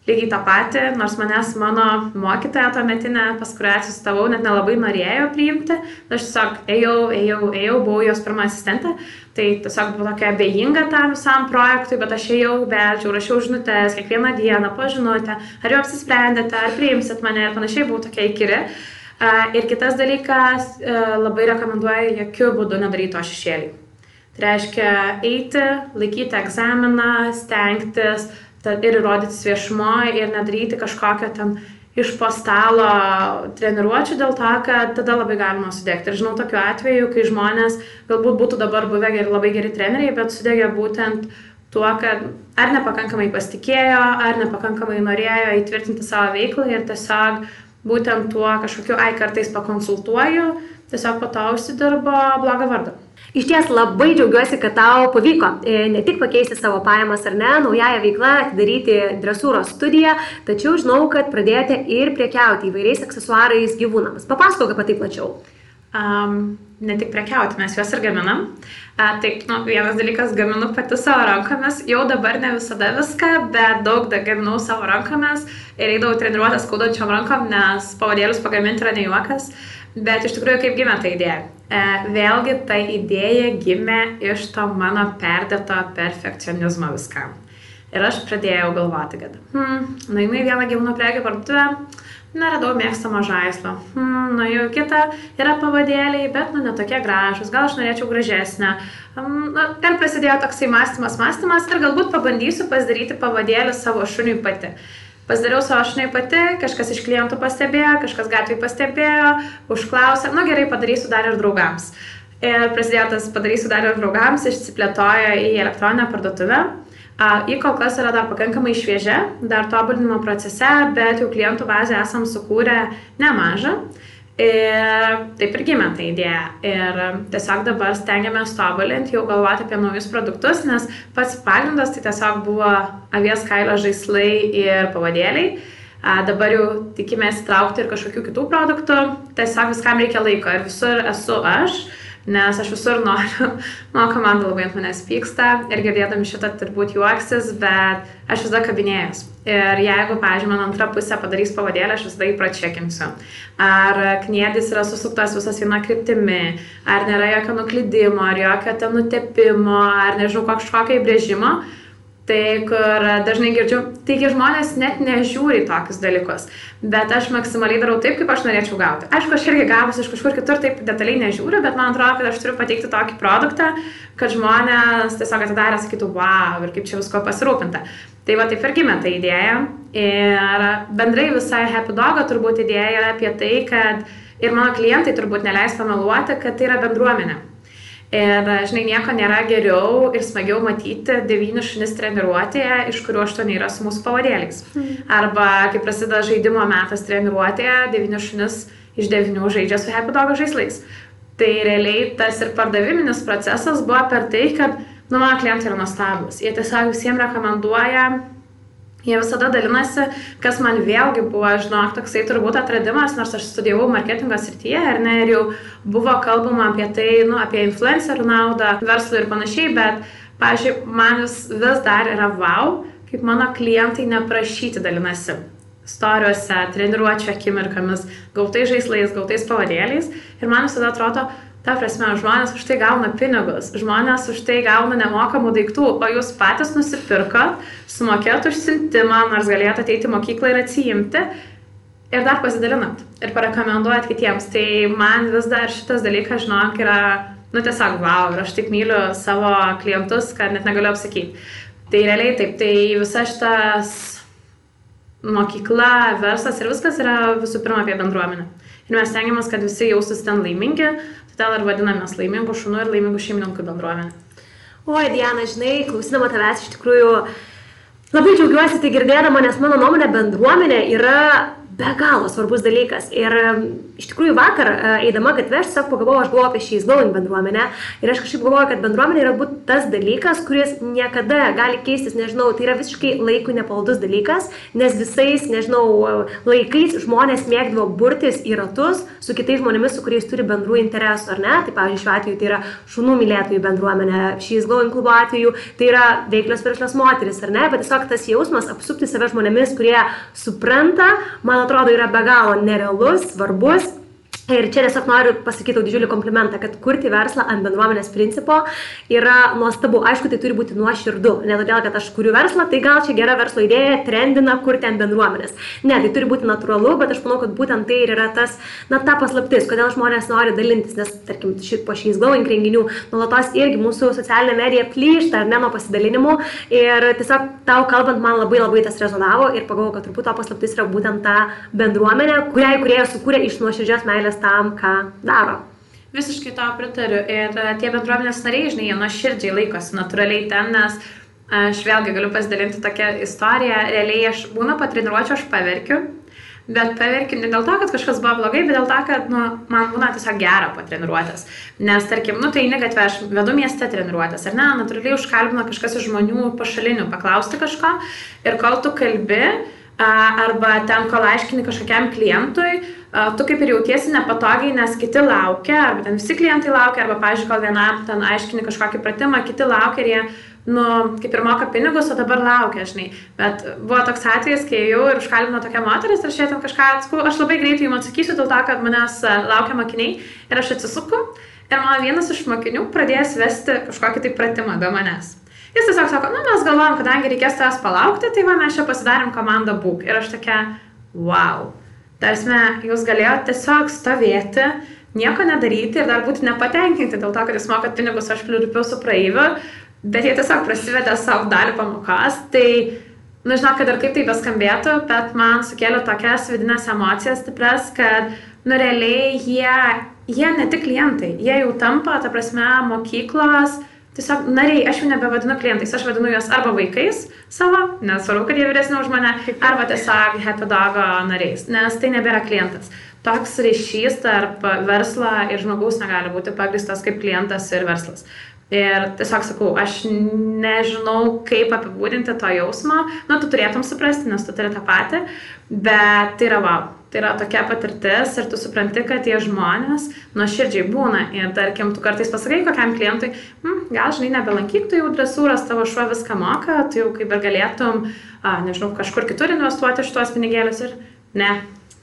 lygiai tą patį, nors manęs mano mokytoja to metinė, pas kurią atsistavau, net nelabai norėjo priimti. Aš tiesiog ėjau, ėjau, ėjau, buvau jos pirmą asistentę, tai tiesiog buvau tokia abejinga tam visam projektui, bet aš ėjau, beldžiau, rašiau žinutės kiekvieną dieną, pažinutę, ar jau apsisprendėte, ar priimsit mane ir panašiai, buvau tokia įkyri. Ir kitas dalykas, labai rekomenduoju jokių būdų nedaryti to šešėlį. Tai reiškia eiti, laikyti egzaminą, stengtis, ir rodytis viešumoje ir nedaryti kažkokio ten iš po stalo treniruočio dėl to, kad tada labai galima sudegti. Ir žinau tokiu atveju, kai žmonės galbūt būtų dabar buvę geri, labai geri treneriai, bet sudegė būtent tuo, kad ar nepakankamai pasitikėjo, ar nepakankamai norėjo įtvirtinti savo veiklą ir tiesiog būtent tuo kažkokiu, ai kartais pakonsultuoju, tiesiog po to užsidirbo blogą vardą. Iš ties labai džiaugiuosi, kad tau pavyko e, ne tik pakeisti savo pajamas ar ne, naująją veiklą, atidaryti dresūros studiją, tačiau žinau, kad pradėjote ir priekiauti įvairiais aksesuarais gyvūnams. Papasakok apie tai plačiau. Um, ne tik prekiauti, mes juos ir gaminam. A, taip, nu, vienas dalykas, gaminu pati savo rankomis, jau dabar ne visada viską, bet daug dar gaminau savo rankomis ir eidavau treniruotės skaudančiom rankom, nes pavadėlius pagaminti yra ne juokas. Bet iš tikrųjų, kaip gimė ta idėja? E, vėlgi ta idėja gimė iš to mano perdėto perfekcionizmo viskam. Ir aš pradėjau galvoti, kad, hmm, nueinu į vieną gyvūnų prekių parduotuvę, neradau mėgstamo žaislo. Hmm, nu jau kita yra pavadėliai, bet nu netokie gražus, gal aš norėčiau gražesnę. Um, nu, ten prasidėjo toksai mąstymas, mąstymas ir galbūt pabandysiu pasidaryti pavadėlį savo šuniui pati. Pasidariau savo šnai pati, kažkas iš klientų pastebėjo, kažkas gatvėje pastebėjo, užklausė, nu gerai, padarysiu dar ir draugams. Ir prasidėjo tas padarysiu dar ir draugams, išsiplėtojo į elektroninę parduotuvę. Į kol kas yra dar pakankamai šviežia, dar tobulinimo procese, bet jau klientų bazę esam sukūrę nemažą. Ir taip ir gimė ta idėja. Ir tiesiog dabar stengiamės tobulinti, jau galvoti apie naujus produktus, nes pats pagrindas tai tiesiog buvo avies kailio žaislai ir pavadėliai. Dabar jau tikimės įtraukti ir kažkokių kitų produktų. Tiesiog viskam reikia laiko ir visur esu aš nes aš visur noriu, mano komanda labai ant manęs pyksta ir girdėdami šitą turbūt juoksis, bet aš visada kabinėjus. Ir jeigu, pavyzdžiui, mano antra pusė padarys pavadėlį, aš visada įpračekinsiu. Ar kniedis yra susuktas visas viena kryptimi, ar nėra jokio nuklydimo, ar jokio ten nutepimo, ar nežinau, kažkokio įbrėžimo Tai kur dažnai girdžiu, taigi žmonės net nežiūri tokius dalykus, bet aš maksimaliai darau taip, kaip aš norėčiau gauti. Aišku, aš irgi gavus iš kažkur kitur taip detaliai nežiūriu, bet man atrodo, kad aš turiu pateikti tokį produktą, kad žmonės tiesiog atidarę sakytų, wow, ir kaip čia visko pasirūpinta. Tai va taip ir gimė ta idėja. Ir bendrai visai Happy Dog turbūt idėja yra apie tai, kad ir mano klientai turbūt neleis pameluoti, kad tai yra bendruomenė Ir, žinai, nieko nėra geriau ir smagiau matyti devynis šunis treniruotėje, iš kurių aštuoni yra su mūsų pavadėliais. Mm. Arba, kai prasideda žaidimo metas treniruotėje, devynis šunis iš devynių žaidžia su Happy Dog žaislais. Tai realiai tas ir pardaviminis procesas buvo per tai, kad, nu, mano klientai yra nuostabus. Jie tiesiog visiems rekomenduoja Jie visada dalinasi, kas man vėlgi buvo, žinok, toksai turbūt atradimas, nors aš studijavau marketingo srityje ir, ne, ir jau buvo kalbama apie tai, nu, apie influencerių naudą, verslų ir panašiai, bet, pažiūrėjau, man vis, vis dar yra wow, kaip mano klientai neprašyti dalinasi storiuose, treniruočio akimirkomis, gautais žaislais, gautais pavadėliais. Ir man visada atrodo, Ta prasme, žmonės už tai gauna pinigus, žmonės už tai gauna nemokamų daiktų, o jūs patys nusipirkot, sumokėt už siuntimą, nors galėjote ateiti į mokyklą ir atsijimti ir dar pasidalinat ir parekomenduojat kitiems. Tai man vis dar šitas dalykas, žinok, yra, nu tiesiog wow, ir aš tik myliu savo klientus, kad net negaliu apsakyti. Tai realiai taip, tai visa šitas mokykla, verslas ir viskas yra visų pirma apie bendruomenę. Ir mes stengiamės, kad visi jaustųsi ten laimingi, Todėl ir vadinamės laimingų šunų ir laimingų šeimininkų bendruomenė. Oi, Diana, žinai, klausydama tavęs iš tikrųjų labai džiaugiuosi tai girdėdama, nes mano nuomonė bendruomenė yra be galo svarbus dalykas. Ir iš tikrųjų vakar, eidama gatvė, aš tiesiog pagalvojau, aš galvoju apie šį Going bendruomenę. Ir aš kažkaip galvoju, kad bendruomenė yra būt tas dalykas, kuris niekada gali keistis, nežinau, tai yra visiškai laikų nepaldus dalykas, nes visais, nežinau, laikais žmonės mėgdavo burtis į ratus su kitais žmonėmis, su kuriais turi bendrų interesų, ar ne? Tai pavyzdžiui, šiuo atveju tai yra šunų mylėtojų bendruomenė, šį Going klubo atveju tai yra veiklios verslios moteris, ar ne? Bet tiesiog tas jausmas apsupti save žmonėmis, kurie supranta, man atrodo, yra be galo nerealus, svarbus Ir čia tiesiog noriu pasakyti didžiulį komplimentą, kad kurti verslą ant bendruomenės principo yra nuostabu. Aišku, tai turi būti nuoširdu. Ne todėl, kad aš kuriu verslą, tai gal čia gera verslo idėja, trendina kurti ant bendruomenės. Ne, tai turi būti natūralu, bet aš manau, kad būtent tai ir yra tas, na, ta paslaptis, kodėl žmonės nori dalintis, nes, tarkim, šit po šiais glowing renginių, nuolatos irgi mūsų socialinė medija plyšta ar ne nuo pasidalinimų. Ir tiesiog tau kalbant, man labai labai tas rezonavo ir pagalvojau, kad turbūt to paslaptis yra būtent ta bendruomenė, kuriai kurie sukūrė iš nuoširdžios meilės atsakingas tam, ką daro. Visiškai to pritariu. Ir e, tie bendruomenės nariai, žinai, jie nuoširdžiai laikosi natūraliai ten, nes aš vėlgi galiu pasidalinti tokią istoriją. Realiai aš būna patreniruočiau, aš paverkiu. Bet paverkiu ne dėl to, kad kažkas buvo blogai, bet dėl to, kad nu, man būna tiesiog gera patreniruotis. Nes, tarkim, nu, tai negatvė, aš vedu mieste treniruotis, ar ne, natūraliai užkalbina kažkas iš žmonių pašalinių paklausti kažko ir kol tu kalbi, arba ten, kol aiškini kažkokiam klientui, tu kaip ir jautiesi nepatogiai, nes kiti laukia, arba ten visi klientai laukia, arba, pažiūrėjau, kol vienam ten aiškini kažkokį pratimą, kiti laukia ir jie, nu, kaip ir moka pinigus, o dabar laukia, žinai. Bet buvo toks atvejis, kai jau ir užkalbino tokia moteris ir šiandien kažką atsakau, aš labai greitai jums atsakysiu dėl to, kad manęs laukia mokiniai ir aš atsisuku ir mano vienas iš mokinių pradės vesti kažkokį tai pratimą be manęs. Jis tiesiog sako, nu mes galvojam, kadangi reikės tavęs palaukti, tai va mes čia pasidarėm komandą būk. Ir aš tokia, wow. Tarsi, jūs galėjote tiesiog stovėti, nieko nedaryti ir dar būti nepatenkinti dėl to, kad jūs mokat pinigus, aš pliurpiu su praeiviu, bet jie tiesiog prasivedė savo dalį pamokos. Tai, nu žinok, kad ir kaip tai beskambėtų, bet man sukėlė tokias vidinės emocijas stipres, kad, nu realiai jie, jie ne tik klientai, jie jau tampa, ta prasme, mokyklos, Tiesiog nariai, aš jų nebevadinu klientais, aš vadinu juos arba vaikais savo, nesvarbu, kad jie vyresni už mane, arba tiesiog Happy Dogo nariais, nes tai nebėra klientas. Toks ryšys tarp verslo ir žmogaus negali būti pagristas kaip klientas ir verslas. Ir tiesiog sakau, aš nežinau, kaip apibūdinti to jausmo, nu, tu turėtum suprasti, nes tu turi tą patį, bet tai yra wow Tai yra tokia patirtis ir tu supranti, kad tie žmonės nuoširdžiai būna. Ir tarkim, tu kartais pasakai kokiam klientui, hm, gal žinai, nebelankyk, tu jau dresūras, tavo šuo viską moka, tu jau kaip ir galėtum, a, nežinau, kažkur kitur investuoti šitos pinigėlius ir ne.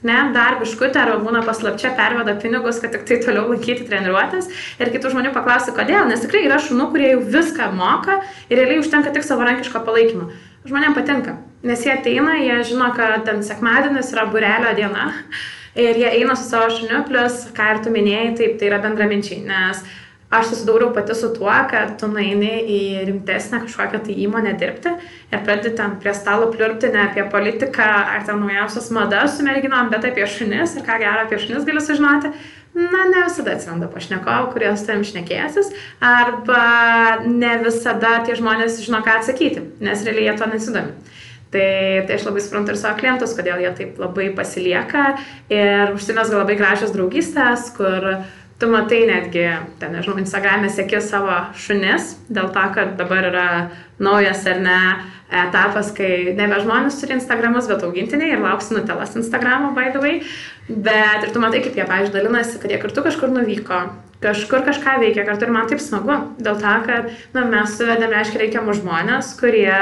Ne, dar biškutė arba būna paslapčia perveda pinigus, kad tik tai toliau laikyti treniruotės ir kitų žmonių paklausti, kodėl, nes tikrai yra šunų, kurie jau viską moka ir realiai užtenka tik savarankiško palaikymo. Žmonėms patinka. Nes jie ateina, jie žino, kad ten sekmadienis yra burelio diena ir jie eina su savo šuniu, plus, ką ir tu minėjai, taip, tai yra bendraminčiai, nes aš susidūriau pati su tuo, kad tu naini į rimtesnę kažkokią tai įmonę dirbti ir pradedi ten prie stalo pliurpti ne apie politiką ar ten naujausias madas su merginom, bet apie šunis ir ką gero apie šunis gali sužinoti. Na, ne visada atsiranda pašnekovų, kurie su tavim šnekėsis, arba ne visada tie žmonės žino, ką atsakyti, nes realiai jie to nesidomi. Tai, tai aš labai suprantu ir savo klientus, kodėl jie taip labai pasilieka ir užsimesga labai gražios draugystės, kur tu matai netgi, ten, nežinau, Instagram'e sėki savo šunis, dėl to, kad dabar yra naujas ar ne etapas, kai nebe žmonės turi Instagramus, bet augintiniai ir lauks nutelas Instagramo, by the way. Bet ir tu matai, kaip jie, pavyzdžiui, dalinasi, kad jie kartu kažkur nuvyko, kažkur kažką veikia kartu ir man taip smagu. Dėl to, kad na, mes suvedėme, reiškia, reikiamus žmonės, kurie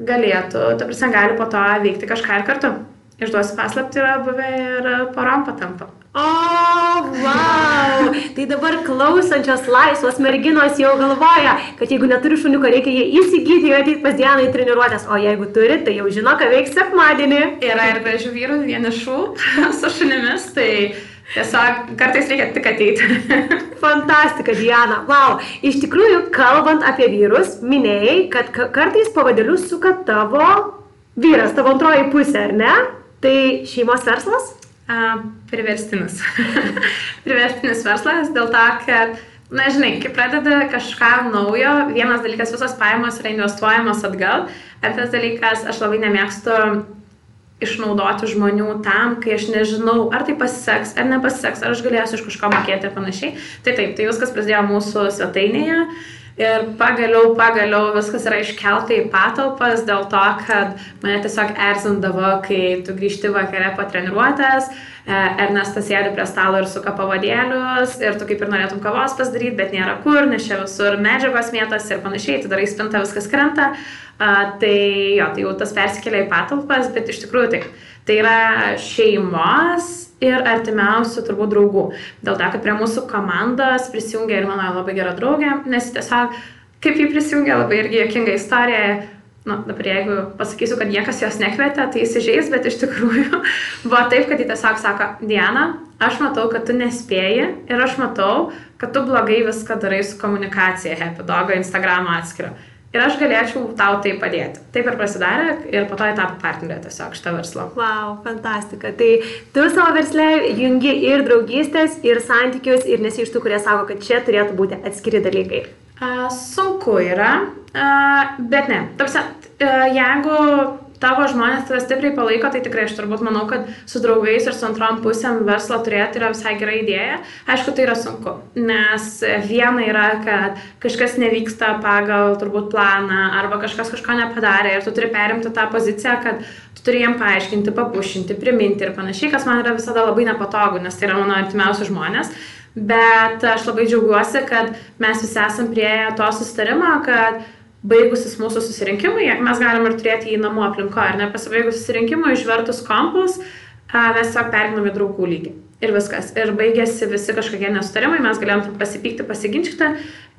galėtų, ta prasme, gali po to veikti kažką ir kartu. Išduosiu paslapti, yra buvę ir porom patampa. O, oh, wow! Tai dabar klausančios laisvos merginos jau galvoja, kad jeigu neturi šuniuko, reikia jį įsigyti ir ateiti pas dieną į treniruotės, o jeigu turi, tai jau žino, ką veiks sekmadienį. Yra ir gražių vyrų vienišų su šunimis, tai Tiesiog kartais reikia tik ateiti. Fantastika, Diana. Wow. Iš tikrųjų, kalbant apie vyrus, minėjai, kad kartais pavadėlius suka tavo vyras, tavo antroji pusė, ar ne? Tai šeimos verslas? Priverstinis. priverstinis verslas dėl to, kad Na, žinai, kai pradeda kažką naujo, vienas dalykas, visos pajamos yra investuojamos atgal, antras dalykas, aš labai nemėgstu išnaudoti žmonių tam, kai aš nežinau, ar tai pasiseks, ar nepasiseks, ar aš galėsiu iš kažko mokėti ir panašiai. Tai taip, tai viskas prasidėjo mūsų svetainėje. Ir pagaliau, pagaliau viskas yra iškelta į patalpas dėl to, kad mane tiesiog erzindavo, kai tu grįžti vakare po treniruotės, e, Ernestas sėdi prie stalo ir suka pavadėlius ir tu kaip ir norėtum kavos pasidaryti, bet nėra kur, nes čia visur medžiagos mėtas ir panašiai, tu darai spintą, viskas krenta. Tai jo, tai jau tas persikelia į patalpas, bet iš tikrųjų taip. Tai yra šeimos ir artimiausių turbūt draugų. Dėl to, kad prie mūsų komandos prisijungia ir mano labai gera draugė, nes tiesiog kaip jį prisijungia, labai irgi jokinga istorija. Na, nu, dabar jeigu pasakysiu, kad niekas jos nekvietė, tai įsižeis, bet iš tikrųjų buvo taip, kad jį tiesiog sako, Diana, aš matau, kad tu nespėji ir aš matau, kad tu blogai viską darai su komunikacija Happy Dog Instagram atskiriu ir aš galėčiau tau tai padėti. Taip ir pasidarė ir po to jie tapo partnerė tiesiog šitą verslą. Wow, fantastika. Tai tu savo versle jungi ir draugystės, ir santykius, ir nesi iš tų, kurie sako, kad čia turėtų būti atskiri dalykai. A, sunku yra, a, bet ne. Tarsi, jeigu tavo žmonės tave stipriai palaiko, tai tikrai aš turbūt manau, kad su draugais ir su antrom pusėm verslą turėti yra visai gera idėja. Aišku, tai yra sunku, nes viena yra, kad kažkas nevyksta pagal turbūt planą arba kažkas kažko nepadarė ir tu turi perimti tą poziciją, kad tu turi jiem paaiškinti, papušinti, priminti ir panašiai, kas man yra visada labai nepatogu, nes tai yra mano artimiausi žmonės. Bet aš labai džiaugiuosi, kad mes visi esam prie to sustarimo, kad baigusis mūsų susirinkimai, mes galim ir turėti į namų aplinkoje, ar ne, pasibaigus susirinkimui, išvertus kompus, mes tiesiog perinam į draugų lygį. Ir viskas. Ir baigėsi visi kažkokie nesutarimai, mes galėjom pasipykti, pasiginčyti,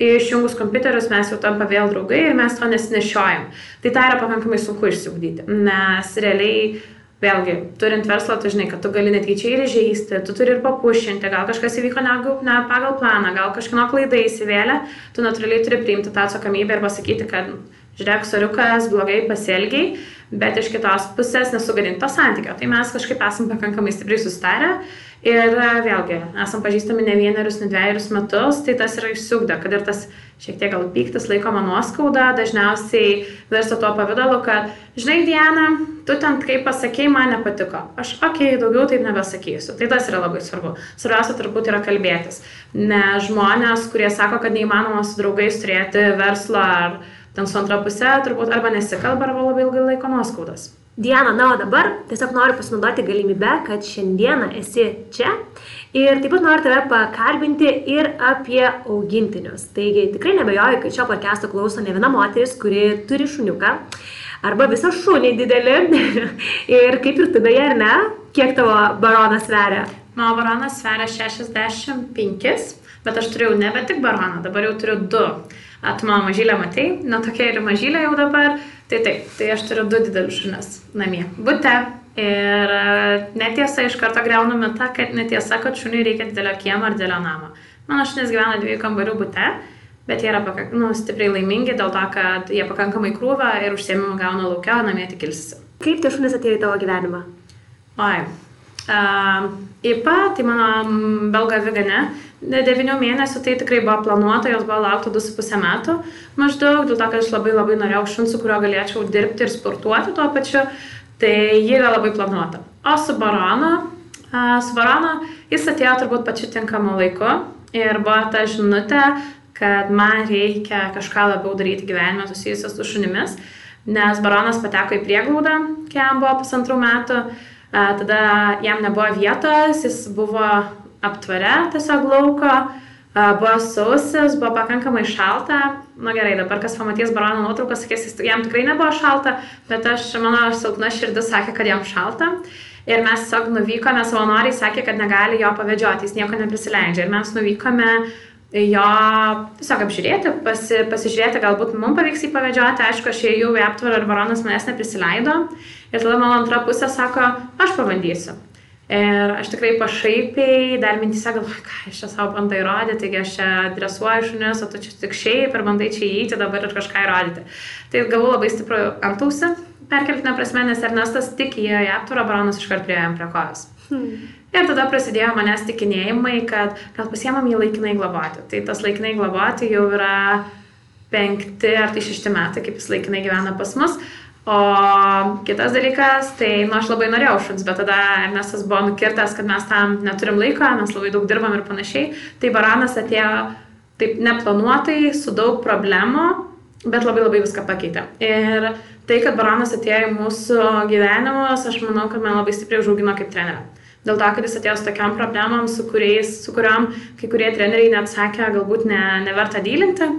išjungus kompiuterius mes jau tampa vėl draugai ir mes to nesinešiojam. Tai tai yra pakankamai sunku išsiugdyti, nes realiai vėlgi, turint verslą, tu žinai, kad tu gali netyčia ir įžeisti, tu turi ir papušinti, gal kažkas įvyko ne, ne pagal planą, gal kažkieno klaida įsivėlė, tu natūraliai turi priimti tą atsakomybę ir pasakyti, kad žiūrėk, soriukas, blogai pasielgiai, bet iš kitos pusės nesugadinti to santykio. Tai mes kažkaip esam pakankamai stipriai sustarę Ir e, vėlgi, esam pažįstami ne vienerius, ne dviejerius metus, tai tas yra išsiugdę, kad ir tas šiek tiek gal pyktis laikoma nuoskauda, dažniausiai virsta tuo pavydalu, kad, žinai, Diana, tu ten kaip pasakėjai, man nepatiko. Aš, okei, okay, daugiau taip nebesakysiu. Tai tas yra labai svarbu. Svarbiausia turbūt yra kalbėtis. Ne žmonės, kurie sako, kad neįmanoma su draugais turėti verslą ar ten su antra pusė, turbūt arba nesikalba, arba labai ilgai laiko nuoskaudas. Diana, na, o dabar tiesiog noriu pasinaudoti galimybę, kad šiandieną esi čia ir taip pat noriu tave pakalbinti ir apie augintinius. Taigi tikrai nebejoju, kad šio podcast'o klauso ne viena moteris, kuri turi šuniuką arba visą šunį didelį. ir kaip ir tu beje, ar ne, kiek tavo baronas sveria? Mano baronas sveria 65, bet aš turėjau nebe tik baroną, dabar jau turiu du. Atma mažylę matai, na tokia ir mažylė jau dabar. Tai taip, tai aš turiu du didelius šunis namie. Bute. Ir e, netiesa iš karto greunu mitą, kad netiesa, kad šuniui reikia didelio kiemo ar didelio namo. Mano šunis gyvena dviejų kambarių bute, bet jie yra pakank, nu, stipriai laimingi dėl to, kad jie pakankamai krūva ir užsiemimų gauna laukia, namie tik ilsisi. Kaip tie šunys atėjo į tavo gyvenimą? Oi. Uh, IPA, tai mano belga vigane, 9 mėnesių tai tikrai buvo planuota, jos buvo laukta 2,5 metų. Maždaug, dėl to, kad aš labai labai norėjau šuns, su kuriuo galėčiau dirbti ir sportuoti tuo pačiu, tai ji yra labai planuota. O su Baronu, su Baronu jis atėjo turbūt pačiu tinkamu laiku ir buvo ta žinutė, kad man reikia kažką labiau daryti gyvenime susijusios su šunimis, nes Baronas pateko į prieglaudą, kai jam buvo pusantrų metų, tada jam nebuvo vietos, jis buvo aptvare tiesiog lauko, buvo sausis, buvo pakankamai šalta. Na gerai, dabar kas pamatys barono nuotrauką, sakys, jam tikrai nebuvo šalta, bet aš, mano silpna širdis sakė, kad jam šalta. Ir mes tiesiog nuvykome, savanoriai sakė, kad negali jo pavėdžioti, jis nieko neprisileidžia. Ir mes nuvykome jo tiesiog apžiūrėti, pasi, pasižiūrėti, galbūt mums pavyks jį pavėdžioti. Aišku, aš ėjau į aptvarą ir baronas manęs neprisileido. Ir tada mano antra pusė sako, aš pabandysiu. Ir aš tikrai pašaipiai, dar mintise galvoju, ką aš čia savo bandai įrodyti, taigi aš čia dresuoju šunis, o tu čia tik šiaip ir bandai čia įeiti dabar ir kažką įrodyti. Tai gavau labai stiprų antausi, perkeltinę prasme, nes Ernestas tik įėjo į aptvarą, baronas iškart prieėjom prie kojos. Hmm. Ir tada prasidėjo manęs tikinėjimai, kad gal pasiemam jį laikinai globoti. Tai tas laikinai globoti jau yra penkti ar tai šešti metai, kaip jis laikinai gyvena pas mus. O kitas dalykas, tai, nu, aš labai norėjau šuns, bet tada Ernestas buvo nukirtas, kad mes tam neturim laiko, mes labai daug dirbam ir panašiai. Tai baranas atėjo taip neplanuotai, su daug problemų, bet labai labai viską pakeitė. Ir tai, kad baranas atėjo į mūsų gyvenimus, aš manau, kad man labai stipriai užaugino kaip trenerė. Dėl to, kad jis atėjo su tokiam problemam, su, kuriais, su kuriuom kai kurie treneriai net sakė, galbūt ne, neverta dylinti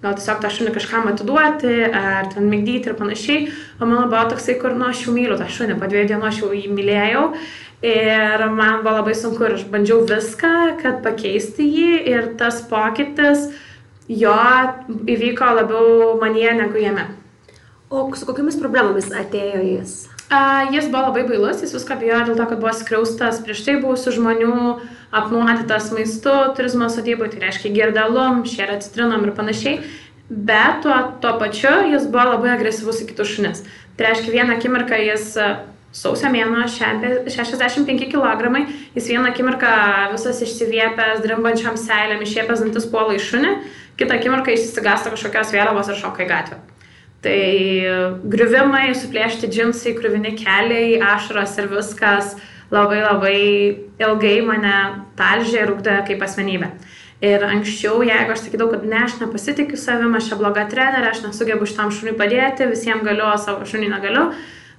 gal tiesiog tą šunį kažkam atiduoti, ar ten mygdyti ir panašiai. O mano buvo toksai, kur, nu, aš jau myliu tą šunį, po dviejų dienų aš jau jį mylėjau. Ir man buvo labai sunku ir aš bandžiau viską, kad pakeisti jį ir tas pokytis jo įvyko labiau manyje negu jame. O su kokiamis problemomis atėjo jis? Uh, jis buvo labai bailus, jis viską bijojo dėl to, kad buvo skriaustas prieš tai buvusių žmonių, apnuodytas maistu turizmo sodybai, tai reiškia girdalum, šėra citrinom ir panašiai. Bet tuo, tuo pačiu jis buvo labai agresyvus į kitus šunis. Tai reiškia vieną akimirką jis sausio mėno 65 kg, jis vieną akimirką visas išsiviepęs, drimbančiam seilėm, išėpęs dantis puola į šunį, kitą akimirką išsigąsta kažkokios vėliavos ir šoka į gatvę. Tai griuvimai, suplėšti džinsai, krūvini keliai, ašaros ir viskas labai labai ilgai mane talžė ir ugdė kaip asmenybė. Ir anksčiau, jeigu aš sakydavau, kad ne, aš nepasitikiu savim, aš čia bloga trenerė, aš nesugebu šitam šuniui padėti, visiems galiu, o savo šuniui negaliu,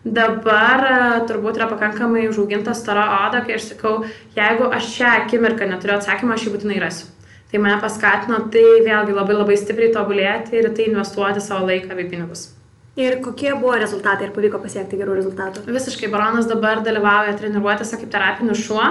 dabar e, turbūt yra pakankamai užauginta stora oda, kai aš sakau, jeigu aš šią akimirką neturiu atsakymą, aš jį būtinai rasiu. Tai mane paskatino tai vėlgi labai labai stipriai tobulėti ir tai investuoti savo laiką bei pinigus. Ir kokie buvo rezultatai ir pavyko pasiekti gerų rezultatų? Visiškai baronas dabar dalyvauja treniruotėse kaip terapinis šuo.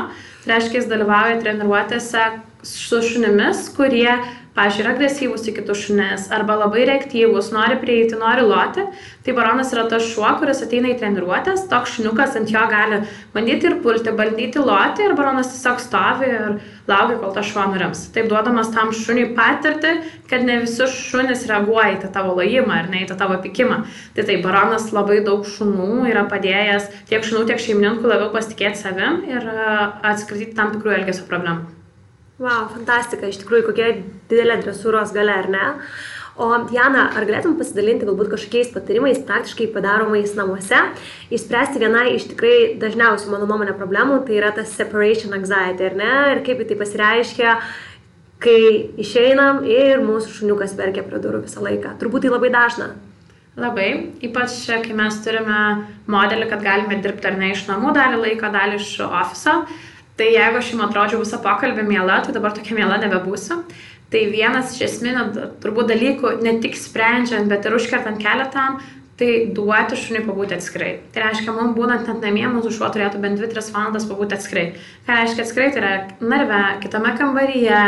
Tai reiškia, jis dalyvauja treniruotėse su šunimis, kurie pažiūrėjau, yra agresyvūs į kitus šunis arba labai reaktyvūs, nori prieiti, nori loti, tai baronas yra tas šuo, kuris ateina į treniruotės, toks šuniukas ant jo gali bandyti ir pulti, bandyti loti ir baronas tiesiog stovi ir laukia, kol tas šuo nurims. Taip duodamas tam šuniui patirti, kad ne visi šunys reaguoja į tą tavo lojimą ar ne į tą tavo pikimą. Tai taip, baronas labai daug šunų yra padėjęs tiek šunų, tiek šeimininkų labiau pasitikėti savim ir atsikratyti tam tikrų elgesio problemų. Wow, fantastika, iš tikrųjų, kokia didelė dresūros gale, ar ne? O Diana, ar galėtum pasidalinti galbūt kažkokiais patarimais praktiškai padaromais namuose, išspręsti vieną iš tikrai dažniausių, mano nuomonė, problemų, tai yra tas separation anxiety, ar ne? Ir kaip tai pasireiškia, kai išeinam ir mūsų šuniukas verkia prie durų visą laiką. Turbūt tai labai dažna. Labai, ypač kai mes turime modelį, kad galime dirbti ar ne iš namų dalį laiko, dalį iš ofiso. Tai jeigu aš jums atrodžiau visą pokalbį mėla, tai dabar tokia mėla nebebūsiu. Tai vienas iš esminių turbūt dalykų, ne tik sprendžiant, bet ir užkertant kelią tam, tai duoti šuniui pabūti atskirai. Tai reiškia, mums būnant net namie, mūsų šuo turėtų bent 2-3 valandas pabūti atskirai. Ką reiškia atskirai, tai yra narve, kitame kambaryje,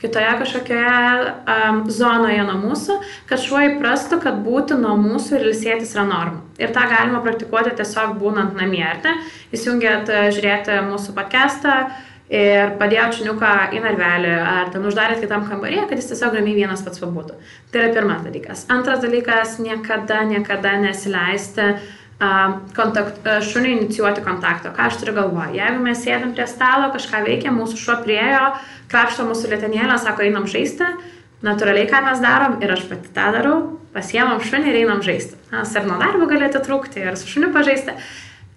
kitoje kažkokioje um, zonoje nuo mūsų, kad šuo įprastų, kad būti nuo mūsų ir ilsėtis yra norma. Ir tą galima praktikuoti tiesiog būnant namie, ar ne? Įsijungiat žiūrėti mūsų podcastą ir padėjot šuniuką į narvelį ar ten uždarėt kitam kambarėje, kad jis tiesiog ramiai vienas pats pabūtų. Tai yra pirmas dalykas. Antras dalykas - niekada, niekada nesileisti kontakt, šuniui inicijuoti kontakto. Ką aš turiu galvoje? Jeigu mes sėdam prie stalo, kažką veikia, mūsų šuo priejo, krapšto mūsų lietenėlę, sako, einam žaisti, natūraliai ką mes darom ir aš pati tą darau, pasiemam šunį ir einam žaisti. Nes ir nuo darbo galite trūkti ir su šuniu pažaisti.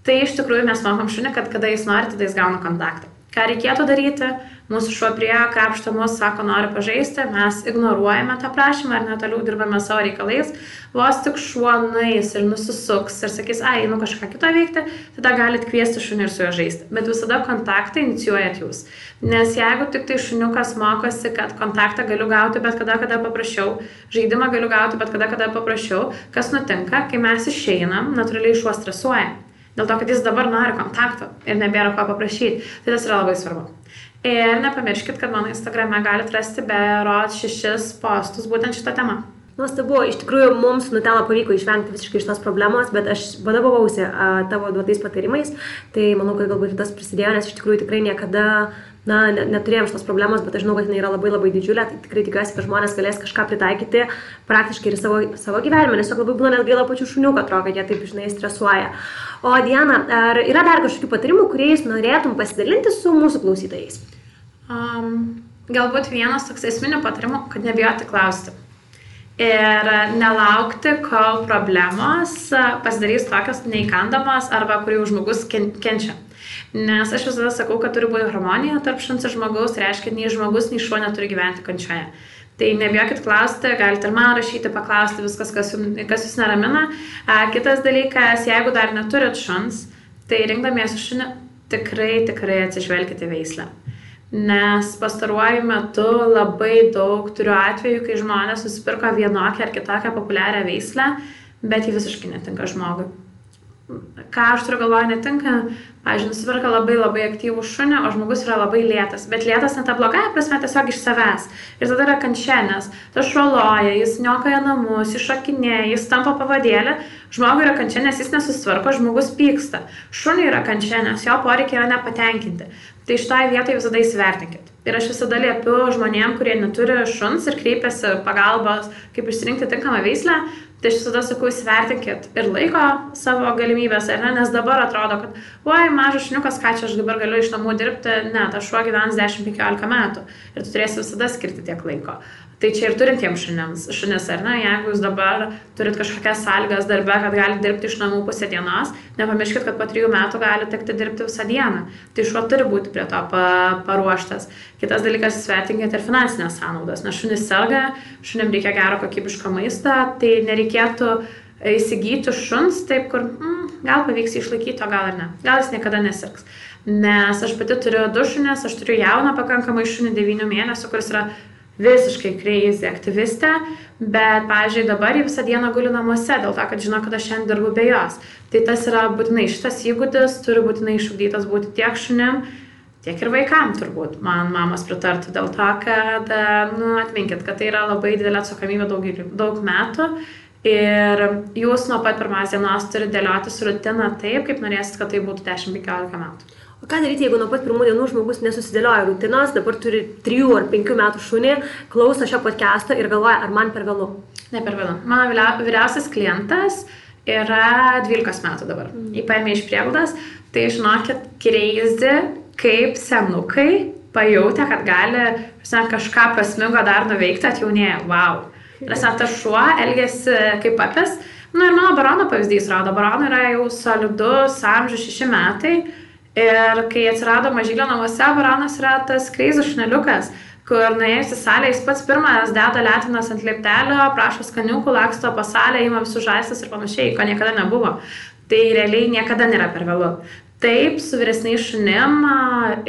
Tai iš tikrųjų mes mokom šunį, kad kada jis nori, tada jis gauna kontaktą. Ką reikėtų daryti? Mūsų šuo prie krapšto mus, sako, nori pažaisti, mes ignoruojame tą prašymą ir netoliau dirbame savo reikalais. Vos tik šuo nueis ir nusisuks ir sakys, ai, nu kažką kito veikti, tada galite kviesti šunį ir su juo žaisti. Bet visada kontaktą inicijuojat jūs. Nes jeigu tik tai šuniukas mokosi, kad kontaktą galiu gauti bet kada, kada paprašiau, žaidimą galiu gauti bet kada, kada paprašiau, kas nutinka, kai mes išeinam, natūraliai šuo stresuoja dėl to, kad jis dabar nori kontakto ir nebėra ko paprašyti. Tai tas yra labai svarbu. Ir nepamirškit, kad mano Instagrame galite rasti berot šešis postus būtent šitą temą. Nuostabu, iš tikrųjų mums Nutela pavyko išvengti visiškai šitos problemos, bet aš vadovavausi tavo duotais patarimais, tai manau, kad galbūt tas prisidėjo, nes iš tikrųjų tikrai niekada na, neturėjom šitos problemos, bet aš žinau, kad jinai yra labai labai didžiulė, tai tikrai tikiuosi, kad žmonės galės kažką pritaikyti praktiškai ir savo, savo gyvenime, nes labai būna net gaila pačių šunių, kad atrodo, kad jie taip, žinai, stresuoja. O Diana, ar yra dar kažkokių patarimų, kuriais norėtum pasidalinti su mūsų klausytojais? Um, galbūt vienas toks esminių patarimų, kad nebijoti klausti. ir nelaukti, kol problemos pasidarys tokios neįkandamos arba kur jau žmogus kenčia. Nes aš visada sakau, kad turi būti harmonija tarp šuns ir žmogaus, reiškia, nei žmogus, nei šuo neturi gyventi kančioje. Tai nebijokit klausti, galite ir man rašyti, paklausti viskas, kas, jums, kas jūs neramina. A, kitas dalykas, jeigu dar neturit šuns, tai rinkdamiesi šunį tikrai, tikrai atsižvelkite veislę. Nes pastaruoju metu labai daug turiu atvejų, kai žmonės susipirko vienokią ar kitokią populiarią veislę, bet ji visiškai netinka žmogui ką aš turiu galvoje netinka, pažiūrėjau, nusiperka labai labai aktyvų šunį, o žmogus yra labai lėtas. Bet lėtas ne ta blogąją prasme, tiesiog iš savęs. Ir tada yra kančia, nes tas šuoloja, jis niokoja namus, iššakinėja, jis tampa pavadėlė. Žmogui yra kančia, nes jis nesusitvarko, žmogus pyksta. Šuniui yra kančia, nes jo poreikiai yra nepatenkinti. Tai šitoje vietoje visada įsivertinkit. Ir aš visada liepiu žmonėm, kurie neturi šuns ir kreipiasi pagalbos, kaip išsirinkti tinkamą veislę, Tai aš visada sakau, įsivertinkit ir laiko savo galimybės, ar ne, nes dabar atrodo, kad, oi, mažas šniukas, ką čia aš dabar galiu iš namų dirbti, ne, tas šuo gyvens 10-15 metų ir tu turėsi visada skirti tiek laiko. Tai čia ir turintiems šunims, šunis, ar ne, jeigu jūs dabar turit kažkokias sąlygas darbe, kad galite dirbti iš namų pusę dienos, nepamirškit, kad po trijų metų gali tekti dirbti visą dieną. Tai šuo turi būti prie to paruoštas. Kitas dalykas, įsvertinkite ir finansinės sąnaudas, nes šunis serga, šunim reikia gero kokybiško maisto, tai nereikėtų įsigyti šuns taip, kur mm, gal pavyks išlaikyti, o gal ir ne. Gal jis niekada nesirgs. Nes aš pati turiu du šunis, aš turiu jauną pakankamai šunį 9 mėnesių, kuris yra visiškai crazy aktyvistė, bet, pavyzdžiui, dabar ji visą dieną guli namuose dėl to, kad žino, kad aš šiandien dirbu be jos. Tai tas yra būtinai šitas įgūdis, turi būtinai išugdytas būti tiek šunim, tiek ir vaikam turbūt. Man mamos pritartų dėl to, kad, nu, atminkit, kad tai yra labai didelė atsakomybė daug, daug metų. Ir jūs nuo pat pirmos dienos turite dėliotis rutiną taip, kaip norėsit, kad tai būtų 10-15 metų. O ką daryti, jeigu nuo pat pirmų dienų žmogus nesusidėlioja rutinos, dabar turi 3 ar 5 metų šunį, klauso šio podcast'o ir galvoja, ar man per vėlų? Ne per vėlų. Mano vyriausias klientas yra 12 metų dabar. Mm. Įpaėmė iš prieglaudas, tai žinokit, kreizi, kaip senukai pajutė, kad gali žinot, kažką prasmingo dar nuveikti, atjaunėja. Wow. Nes tas šuo elgesi kaip papis. Na ir mano barono pavyzdys rodo, barono yra jau solidus amžius 6 metai Ir kai atsirado mažylio namuose, Varanas yra tas kreizas šneliukas, kur nuėjus į salę, jis pats pirmas deda letinas ant lieptelio, prašo skaniukų, laksto po salę, ima visus žaistus ir panašiai, ko niekada nebuvo. Tai realiai niekada nėra per vėlu. Taip, su vyresniais šunim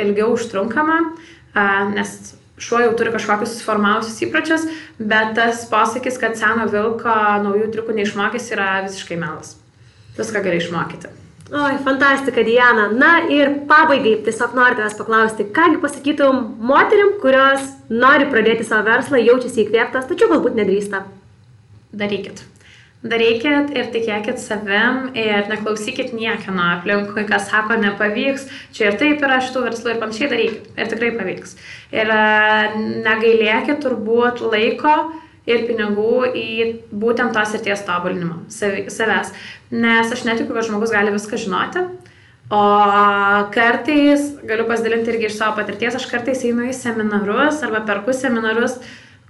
ilgiau užtrunkama, nes šuo jau turi kažkokius susiformavusius įpročius, bet tas posakis, kad seno vilko naujų triukų neišmokys, yra visiškai melas. Viską gali išmokyti. Oi, fantastika, Diana. Na ir pabaigai tiesiog noriu tavęs paklausti, kągi pasakytum moterim, kurios nori pradėti savo verslą, jaučiasi įkvėptas, tačiau galbūt nedrįsta. Darykit. Darykit ir tikėkit savim ir neklausykit niekieno aplinkui, kas sako nepavyks, čia ir taip yra šitų verslų ir panašiai darykit ir tikrai pavyks. Ir e, negailėkit turbūt laiko ir pinigų į būtent tos ir ties tobulinimą savęs. Nes aš netikiu, kad žmogus gali viską žinoti. O kartais, galiu pasidalinti irgi iš savo patirties, aš kartais einu į seminarus arba perku seminarus,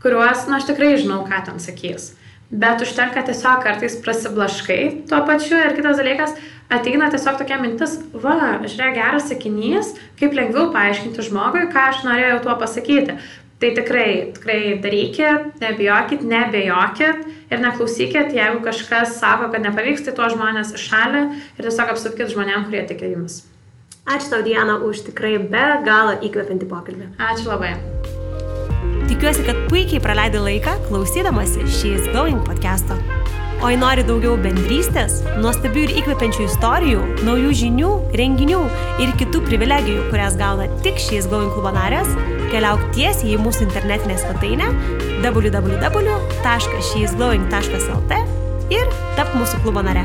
kuriuos, na, aš tikrai žinau, ką ten sakys. Bet užtenka tiesiog kartais prasiblaškai tuo pačiu ir kitas dalykas, ateina tiesiog tokia mintis, va, žiūrėk, geras sakinys, kaip lengviau paaiškinti žmogui, ką aš norėjau tuo pasakyti. Tai tikrai, tikrai darykit, nebijokit, nebejokit ir neklausykit, jeigu kažkas sako, kad nepavyks, tai tuos žmonės iššalė ir tiesiog apsupkite žmonėm, kurie tikė jumis. Ačiū tau, Diana, už tikrai be galo įkvepiantį pokalbį. Ačiū labai. Tikiuosi, kad puikiai praleidai laiką klausydamasi She's Going podcast'o. O jei nori daugiau bendrystės, nuostabių ir įkvepiančių istorijų, naujų žinių, renginių ir kitų privilegijų, kurias gauna tik šiais Going klubo narės, keliauk tiesiai į mūsų internetinę svetainę www.sheisglowing.lt ir tap mūsų klubo nare.